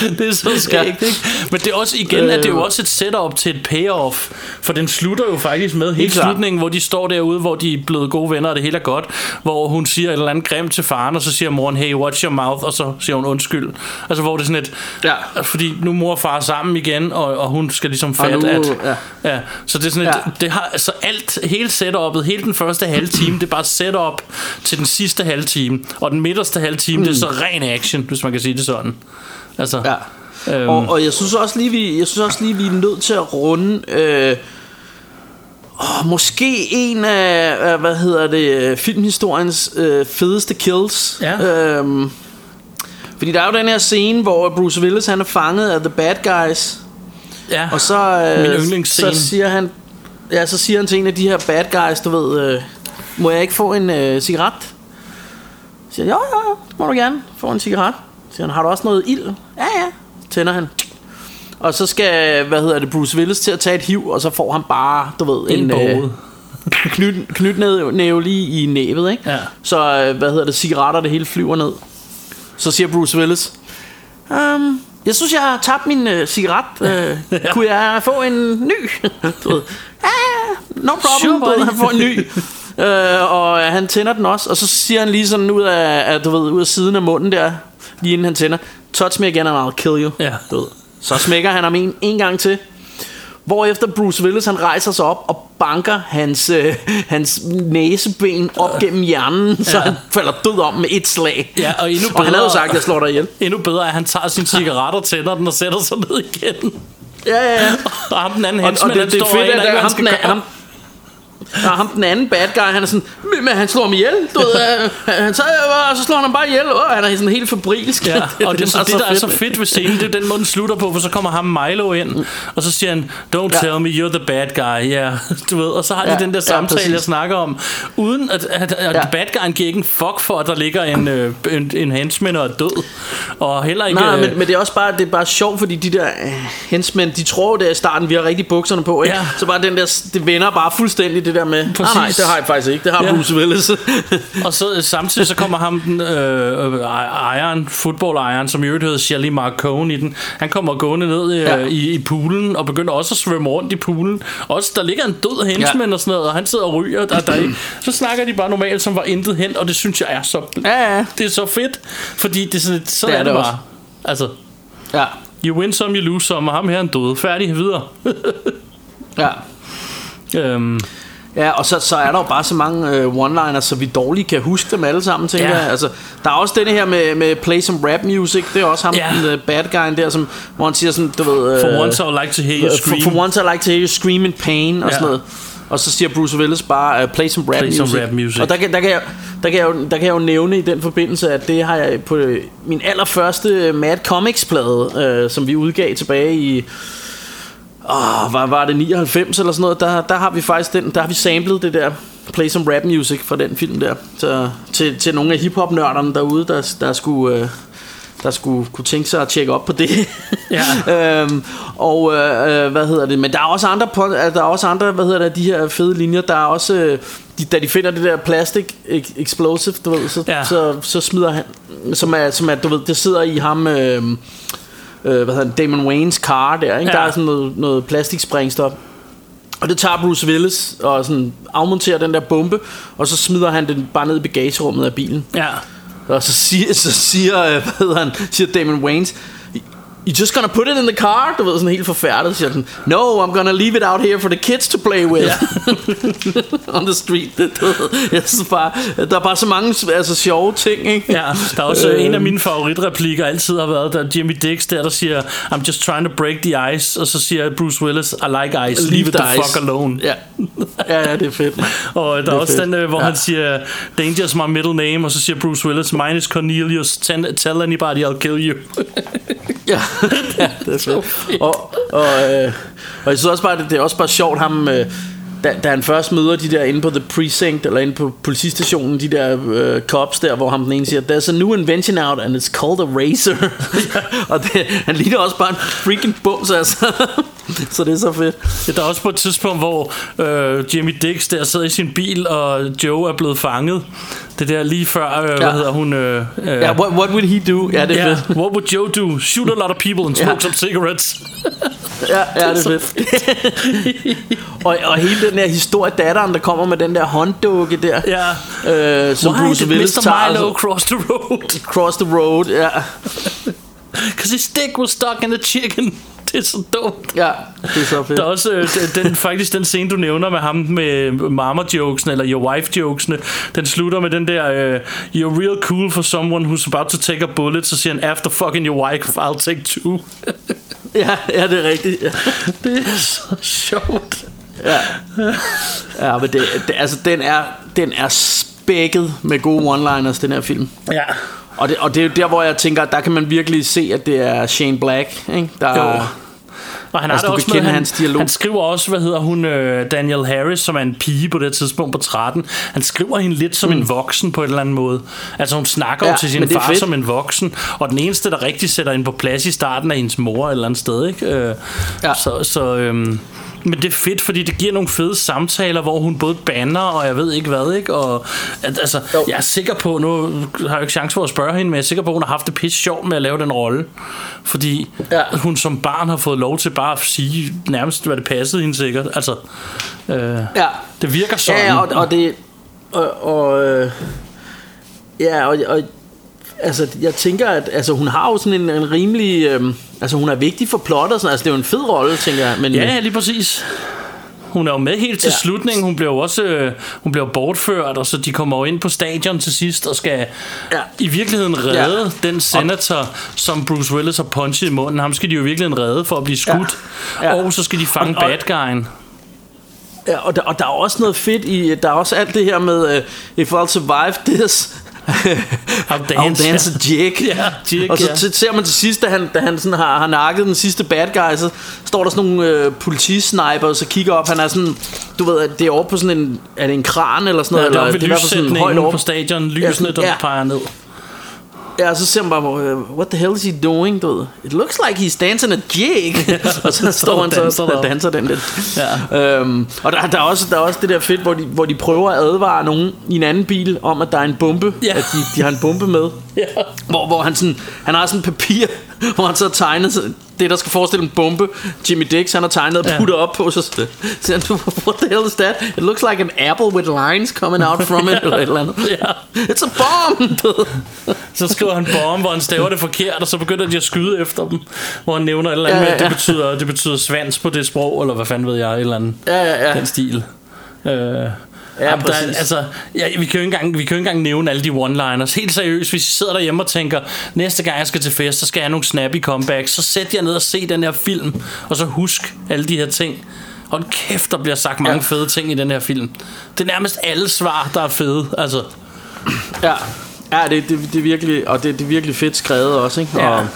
Det er så skægt, ikke? Men det er også igen, at det er jo også et setup til et payoff. For den slutter jo faktisk med hele slutningen, hvor de står derude, hvor de er blevet gode venner, og det hele er godt. Hvor hun siger et eller andet grimt til faren, og så siger moren, hey, watch your mouth, og så siger hun undskyld. Altså, hvor det er sådan et... Ja. Fordi nu mor og far er sammen igen, og, og hun skal ligesom fatte, nu- at... ja. Ja, så det er sådan et, Ja. det har, så alt, hele setup'et, hele den første halve time, det er bare setup til den sidste halve time. Og den midterste halve time, mm. det er så ren action, hvis man kan sige det sådan. Altså, Ja. Øhm. Og, og jeg synes også lige, vi, jeg synes også lige, vi er nødt til at runde... Øh, åh, måske en af, hvad hedder det, filmhistoriens øh, fedeste kills. Ja. Øhm, fordi der er jo den her scene, hvor Bruce Willis han er fanget af The Bad Guys. ja. Og så, øh, Min yndlingsscene. så siger han Ja, så siger han til en af de her bad guys, du ved øh, Må jeg ikke få en øh, cigaret? Så siger jo, jo, jo, det må du gerne få en cigaret siger han, har du også noget ild? Ja, ja, tænder han. Og så skal, hvad hedder det, Bruce Willis til at tage et hiv Og så får han bare, du ved, En en, båge. øh, knyt, knytnæve lige i næbet, ikke? Ja. Så, øh, hvad hedder det, cigaretter, det hele flyver ned. Så siger Bruce Willis um, Jeg synes, jeg har tabt min øh, cigaret. Øh, Kunne jeg få en ny? du ved, ja, no problem. Sure, du ved, får en ny. Øh, Og øh, han tænder den også Og så siger han lige sådan ud af, af, du ved, ud af siden af munden der Lige inden han tænder Touch me again and I'll kill you Ja. du ved. Så smækker han ham en, en gang til Hvorefter Bruce Willis han rejser sig op og banker hans, øh, hans næseben op gennem hjernen, så Ja. han falder død om med et slag. Ja, og endnu og han havde jo bedre- sagt, at jeg slår dig ihjel. Endnu bedre er, at han tager sin cigaret og tænder den og sætter sig ned igen. Ja, ja, ja. Og ham den anden hensmand, og det, han det står fedt, og ikke, der, ham, han den, ham. Og ham den anden bad guy, han er sådan, "Men- han slår mig ihjel, du ved, øh, han så, og så slår han ham bare ihjel, og han er sådan helt fabrilsk. Ja, og det, er så, bare det, der er så fedt ved scenen, det er den måde, den slutter på, for så kommer ham Milo ind, og så siger han, don't Ja. tell me you're the bad guy, ja, yeah. du ved, og så har de Ja, den der ja, samtale, præcis. jeg snakker om, uden at, at, at Ja. bad guyen giver ikke en fuck for, at der ligger en, øh, en, en henchman og er død, og heller ikke... Nej, øh, men, men det er også bare, det er bare sjovt, fordi de der øh, hensmænd, de tror jo der i starten, vi har rigtig bukserne på, ikke? Ja. Så bare den der, det vender bare fuldstændig det der med, nej, Præcis. nej, det har jeg faktisk ikke, det har Ja. Bruce Willis. Og så øh, samtidig så kommer ham den øh, øh, ejeren, fodboldejeren, som i øvrigt hedder Shelly Marcone i den. Han kommer gående ned øh, Ja. i, i poolen og begynder også at svømme rundt i poolen. Også der ligger en død henchman Ja. og sådan noget, og han sidder og ryger. Der, der, så snakker de bare normalt, som var intet hen, og det synes jeg er så ja, ja. det er så fedt, fordi det er sådan, så Det er er det, det bare. også. Altså, Ja, you win some, you lose some, og ham her er en død. Færdig videre. ja. øhm, Ja, og så, så er der jo bare så mange øh, one-liners, så vi dårligt kan huske dem alle sammen, tænker Ja. jeg. Altså, der er også denne her med, med play some rap music, det er også ham, Ja. den uh, bad guy der, som, hvor han siger sådan, du ved... For øh, once I like to hear you for, scream. for once I like to hear you scream in pain, og Ja. sådan noget. Og så siger Bruce Willis bare, uh, play some rap Play music. some rap music. Og der kan, der, kan jeg, der, kan jeg jo, der kan jeg jo nævne i den forbindelse, at det har jeg på øh, min allerførste Mad Comics-plade, øh, som vi udgav tilbage i... Åh, var, var det 99 eller sådan noget der, der har vi faktisk den Der har vi samlet det der Play some rap music fra den film der så, til, til nogle af hiphop nørderne derude Der, der skulle øh, der skulle kunne tænke sig at tjekke op på det. Ja. øhm, og øh, øh, hvad hedder det? Men der er også andre på, der er også andre, hvad hedder det, de her fede linjer. Der er også øh, de, da de finder det der plastic ex- explosive, du ved, så, Ja. så, så smider han som er, som er du ved, det sidder i ham øh, øh, hvad hedder det, Damon Waynes car der, ikke? Ja. Der er sådan noget, noget plastiksprængstof. Og det tager Bruce Willis og sådan afmonterer den der bombe, og så smider han den bare ned i bagagerummet af bilen. Ja. Og så siger, så siger, øh, hvad hedder han, siger Damon Wayans, You just gonna put it in the car? Du ved, sådan helt forfærdet, siger den. No, I'm gonna leave it out here for the kids to play with. On the street. Det, du ved, jeg synes bare, der er bare så mange altså, sjove ting, ikke? Ja, der er også øh, en af mine favoritreplikker altid har været, der er Jimmy Dix der, der siger, I'm just trying to break the ice, og så siger Bruce Willis, I like ice, leave, it the, the fuck alone. Ja, ja, ja det er fedt. Og der er, er også fedt. den, øh, hvor Ja. han siger, Danger's my middle name, og så siger Bruce Willis, mine is Cornelius, tell, tell anybody I'll kill you. Ja, ja det er fedt. Og, og, øh, og jeg synes også bare, det, det er også bare sjovt, ham... Øh, da, da han først møder de der inde på The Precinct Eller inde på politistationen De der øh, cops der Hvor ham den ene siger There's a new invention out And it's called a razor Og det, han ligner også bare en freaking bums altså. Så det er så fedt Ja, Der er også på et tidspunkt, hvor øh, Jimmy Dix der sidder i sin bil, og Joe er blevet fanget. Det der lige før, øh, ja. hvad hedder hun? Øh, øh, Ja, what, what would he do? Ja, det er Ja, fedt what would Joe do? Shoot a lot of people and smoke Ja. some cigarettes. Ja, ja det er fedt og, og hele den der historie Datteren der kommer med den der hånddukke der Ja. øh, Som Why Bruce Willis Mr. tager Milo og så- cross the road? Cross the road Ja, Because his dick was stuck in the chicken. Det er så dumt. ja det er så fedt Der er også øh, den, faktisk den scene, du nævner med ham med mama-jokesen, eller your wife-jokesene, den slutter med den der, øh, you're real cool for someone who's about to take a bullet, så siger han, after fucking your wife, I'll take two. Ja, ja det er rigtigt ja. det er så sjovt. Ja, ja men det, det, altså, den er, den er spækket med gode one-liners, den her film. Ja. Og det, og det er jo der, hvor jeg tænker, der kan man virkelig se, at det er Shane Black, ikke? Der, Jo. Og han Altså, har det også med, han, hans dialog. han skriver også, hvad hedder hun, øh, Daniel Harris, som er en pige på det tidspunkt på 13. Han skriver hende lidt som mm. en voksen på en eller anden måde. Altså hun snakker ja, jo til sin far fedt. som en voksen, og den eneste, der rigtig sætter hende på plads i starten, er hendes mor et eller andet sted, ikke? Øh, Ja. Så, så øhm, men det er fedt, fordi det giver nogle fede samtaler, hvor hun både banner, og jeg ved ikke hvad, ikke? Og at, altså, Jo. jeg er sikker på, nu har jeg jo ikke chance for at spørge hende, men jeg er sikker på, at hun har haft det pisse sjovt med at lave den rolle. Fordi Ja. hun som barn har fået lov til bare at sige nærmest, hvad det passede hende sikkert. Altså, øh, ja. det virker sådan. Ja, og, og det... Og, og, øh, ja, og, og altså, jeg tænker, at altså, hun har jo sådan en, en rimelig... Øh, altså, hun er vigtig for plottet, og sådan, altså, det er jo en fed rolle, tænker jeg. Men, Ja, lige præcis. Hun er jo med helt til ja. Slutningen. Hun bliver jo også øh, hun bliver bortført, og så de kommer jo ind på stadion til sidst og skal ja. I virkeligheden redde Ja. den senator, som Bruce Willis har punchet i munden. Ham skal de jo i virkeligheden redde for at blive skudt. Ja. Ja. Og så skal de fange Og- og- bad guyen. Ja, og, der, og der er også noget fedt i, der er også alt det her med, uh, if I'll survive this, I'll I'll dance, dance a jig. Ja, jig, og så ja. ser man til sidst, da han, da han sådan har, har nakket den sidste bad guy, så står der sådan nogle øh, politisniper, og så kigger op, han er sådan, du ved, det er over på sådan en, er det en kran eller sådan Ja, noget? det er oppe ved sådan lyssætningen på stadion. Lysene, sådan- der ja. peger ned. Ja, så ser man bare, øh, what the hell is he doing? Du ved, It looks like he's dancing a jig. og så står han så danser og danser den lidt. Ja. Øhm, og der, der, er også, der er også det der fedt, hvor de, hvor de prøver at advare nogen i en anden bil om, at der er en bombe. Ja. At de, de har en bombe med. Ja. Hvor, hvor han, sådan, han har sådan et papir, hvor han så sådan- det, der skal forestille en bombe. Jimmy Dix, han har tegnet og Ja. puttet op på. Så siger han, what the hell is that? It looks like an apple with lines coming out from it. eller et eller andet. Ja. It's a bomb! Så skriver han bomb, hvor han staver det forkert, og så begynder de at skyde efter dem. Hvor han nævner et eller andet Ja, ja, at det ja. betyder, det betyder svans på det sprog, eller hvad fanden ved jeg, et eller andet. Ja, ja, ja. Den stil. Øh, Ja, der, er- altså, ja, vi, kan jo ikke engang, vi kan jo ikke engang nævne alle de one-liners. Helt seriøst, hvis I sidder derhjemme og tænker, næste gang jeg skal til fest, så skal jeg have nogle snappy comebacks, så sæt jer ned og se den her film, og så husk alle de her ting. Hold kæft, der bliver sagt mange Ja. fede ting i den her film. Det er nærmest alle svar, der er fede. Altså, Ja, ja det, det, det er virkelig, og det, det er virkelig fedt skrevet også, ikke? Ja. Og,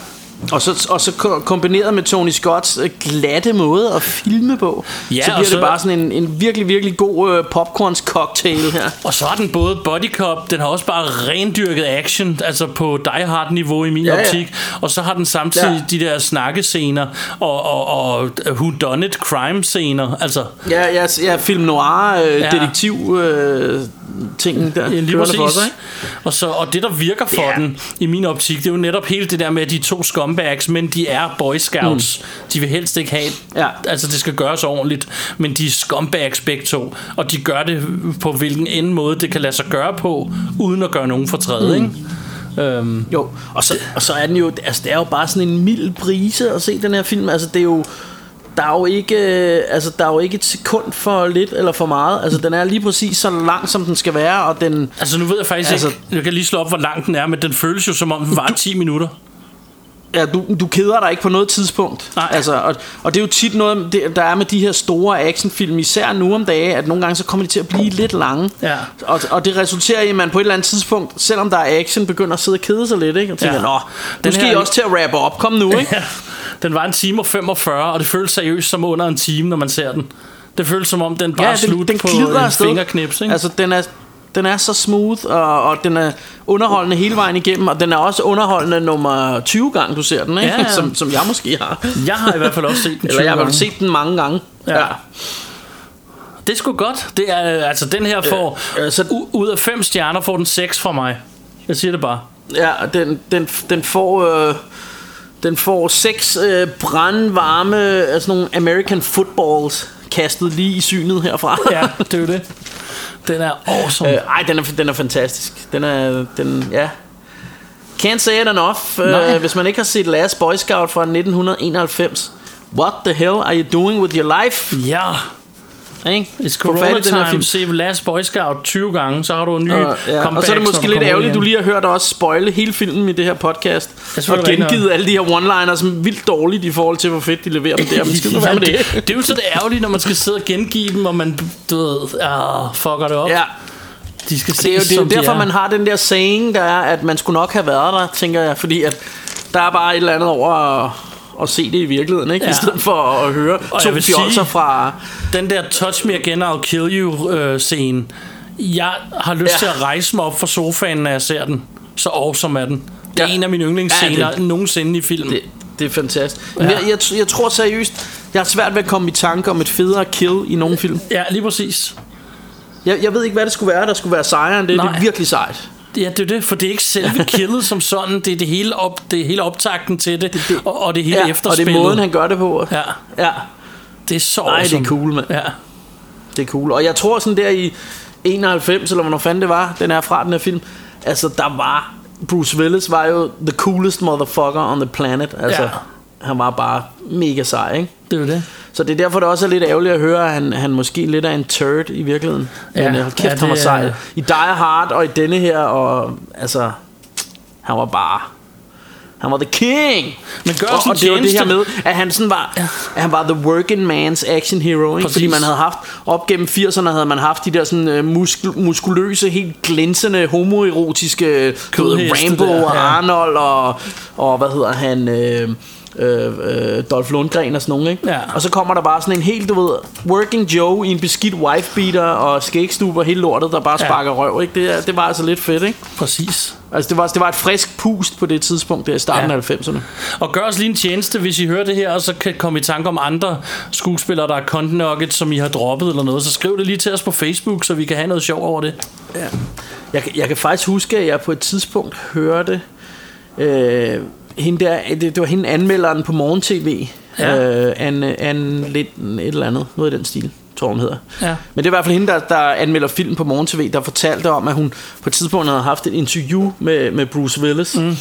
og så, og så ko- kombineret med Tony Scotts øh, glatte måde at filme på, Ja, så bliver det så- bare sådan en, en virkelig, virkelig god øh, popcorns cocktail her. Og så har den både body cop, den har også bare rendyrket action, altså på Die Hard niveau i min Ja, ja, optik. Og så har den samtidig Ja. de der snakkescener og, og, og who done it crime scener. Altså, Ja, ja, ja film noir, øh, ja. detektiv øh, tingen der. Ja, lige præcis. for sig, ikke? og, så, og det, der virker for Ja. den, i min optik, det er jo netop hele det der med, at de to scumbags, men de er boy scouts. Mm. De vil helst ikke have, Ja. altså det skal gøres ordentligt, men de er scumbags begge to, og de gør det på hvilken end måde, det kan lade sig gøre på, uden at gøre nogen fortræd, mm. ikke? Øhm, Jo, og så, og så er den jo, altså det er jo bare sådan en mild brise at se den her film. Altså det er jo, der er jo ikke, øh, altså der er jo ikke et sekund for lidt eller for meget. Altså den er lige præcis så lang, som den skal være, og den, altså nu ved jeg faktisk altså, Altså- ikke, jeg kan lige slå op, hvor lang den er, men den føles jo som om, den var 10 minutter. Ja, du, du keder dig ikke på noget tidspunkt. Nej. Altså, og, og det er jo tit noget, det, der er med de her store actionfilm, især nu om dagen, at nogle gange så kommer de til at blive lidt lange. Ja. Og, og det resulterer i, at man på et eller andet tidspunkt, selvom der er action, begynder at sidde og kede sig lidt, ikke? Og tænker, Ja. ja. nå, Den skal her- I også til at rappe op, kom nu, ikke? Ja, den var en time og 45, og det føles seriøst som under en time, når man ser den. Det føles som om, den bare er slut på en fingerknips, ikke? Altså, den er, den er så smooth, og, og den er underholdende hele vejen igennem, og den er også underholdende nummer 20 gange, du ser den, ikke? Ja, ja. Som, som jeg måske har. Jeg har i hvert fald også set den 20 Eller jeg har gange. set den mange gange. Ja. Det er sgu godt. Det er, altså, den her får... øh, så- u- ud af fem stjerner får den 6 fra mig. Jeg siger det bare. Ja, den, den, den får... Øh, den får seks øh, brandvarme, altså nogle American footballs kastet lige i synet herfra. Ja, det er jo det. Den er awesome. Øh, ej, den er, den er fantastisk. Den er, den, ja. Can't say it enough. Nej. Øh, hvis man ikke har set Last Boy Scout fra 1991. What the hell are you doing with your life? ja. Ikke? It's corona time. Se Last Boy Scout 20 gange, så har du en ny Og, ja. comeback, og så er det måske lidt ærgerligt, du lige har hørt os spoile hele filmen i det her podcast. Og gengivet alle de her one-liners som vildt dårligt i forhold til, hvor fedt de leverer dem der. Men skal være med det? det, er jo så det ærgerlige, når man skal sidde og gengive dem, og man, du ved, ah, fucker det op. Ja, De skal det er jo, det er jo som de derfor, er. man har den der saying, der er, at man skulle nok have været der, tænker jeg. Fordi at der er bare et eller andet over at, se det i virkeligheden, ikke? Ja. I stedet for at høre Og to fjolser fra... Den der Touch Me Again, I'll Kill You øh, scene. Jeg har lyst Ja. til at rejse mig op fra sofaen, når jeg ser den. Så awesome er den. Det er Ja. en af mine yndlingsscener Ja, det- nogensinde i filmen. Det, det er fantastisk. Ja. Jeg, jeg, jeg tror seriøst, jeg har svært ved at komme i tanke om et federe kill i nogen film. Ja, lige præcis. Jeg, jeg ved ikke, hvad det skulle være, der skulle være sejren. Det, det Nej. er virkelig sejt. Ja, det er det, for det er ikke selve killet som sådan, det er det hele, op, det er hele optakten til det, det, det- og, og det hele Ja, og det efterspillet. er måden, han gør det på. Ja, ja. det er så Nej, det awesome. er cool, mand. Ja. Det er cool. Og jeg tror sådan der i 91, eller hvornår fanden det var, den er fra den her film. Altså, der var... Bruce Willis var jo the coolest motherfucker on the planet. Altså, Ja. han var bare mega sej, ikke? Det er jo det. Så det er derfor, det også er lidt ærgerligt at høre, at han, han måske lidt er en turd i virkeligheden. Ja, Men hold kæft, ja, han var sej. I Die Hard og i denne her, og altså... Han var bare... Han var the king. Men gør og, og det var det her med, at han sådan var, ja. at han var the working man's action hero, ikke? Fordi man havde haft, op gennem 80'erne havde man haft de der sådan uh, muskul, muskuløse, helt glinsende, homoerotiske, Rambo der, og ja. Arnold og, og hvad hedder han, øh, øh, øh, Dolph Lundgren og sådan nogen, ikke? Ja. Og så kommer der bare sådan en helt, du ved, working Joe i en beskidt wifebeater og skægstube og hele lortet, der bare Ja. sparker røv, ikke? Det, det var altså lidt fedt, ikke? Præcis. Altså, det var, det var et frisk pust på det tidspunkt, der i starten Ja. af 90'erne. Og gør os lige en tjeneste, hvis I hører det her, og så kan komme i tanke om andre skuespillere, der er content som I har droppet eller noget, så skriv det lige til os på Facebook, så vi kan have noget sjov over det. Jeg, kan- jeg kan faktisk huske, at jeg på et tidspunkt hørte øh, hende der, det, det var hende anmelderen på Morgen TV. Ja. Øh, Anne, Anne lidt, et eller andet, noget i den stil, tror hun hedder. Ja. Men det er i hvert fald hende, der, der anmelder film på Morgen TV, der fortalte om, at hun på et tidspunkt havde haft et interview med, med Bruce Willis. Mm.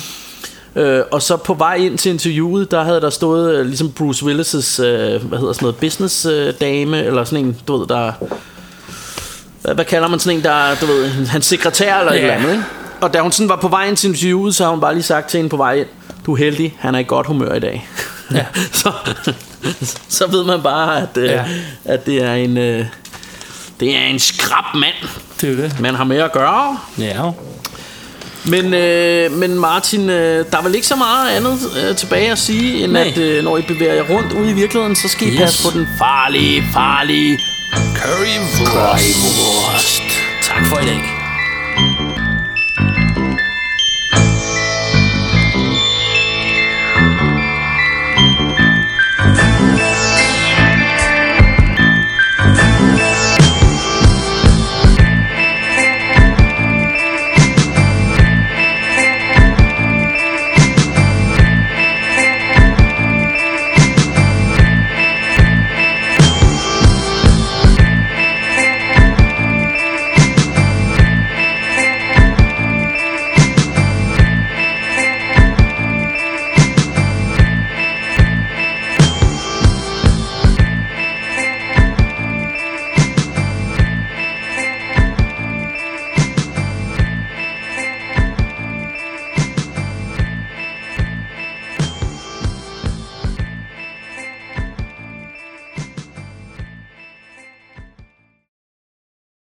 Øh, og så på vej ind til interviewet, der havde der stået øh, ligesom Bruce Willis' øh, hvad hedder sådan noget, business øh, dame, eller sådan en, du ved, der hvad, hvad kalder man sådan en, der er, du ved, hans sekretær eller et Ja. eller andet, ikke? Og da hun sådan var på vej ind til interviewet, så har hun bare lige sagt til hende på vej ind, du er heldig, han er i godt humør i dag. Ja. så, så ved man bare, at, øh, Ja. at det er en... Øh, det er en skrab mand, Det er det. man har med at gøre. Ja. Men, øh, men Martin, øh, der er vel ikke så meget andet øh, tilbage at sige, end Nej. at øh, når I bevæger jer rundt ude i virkeligheden, så skal I Yes. passe på den farlige, farlige currywurst. Tak for i dag.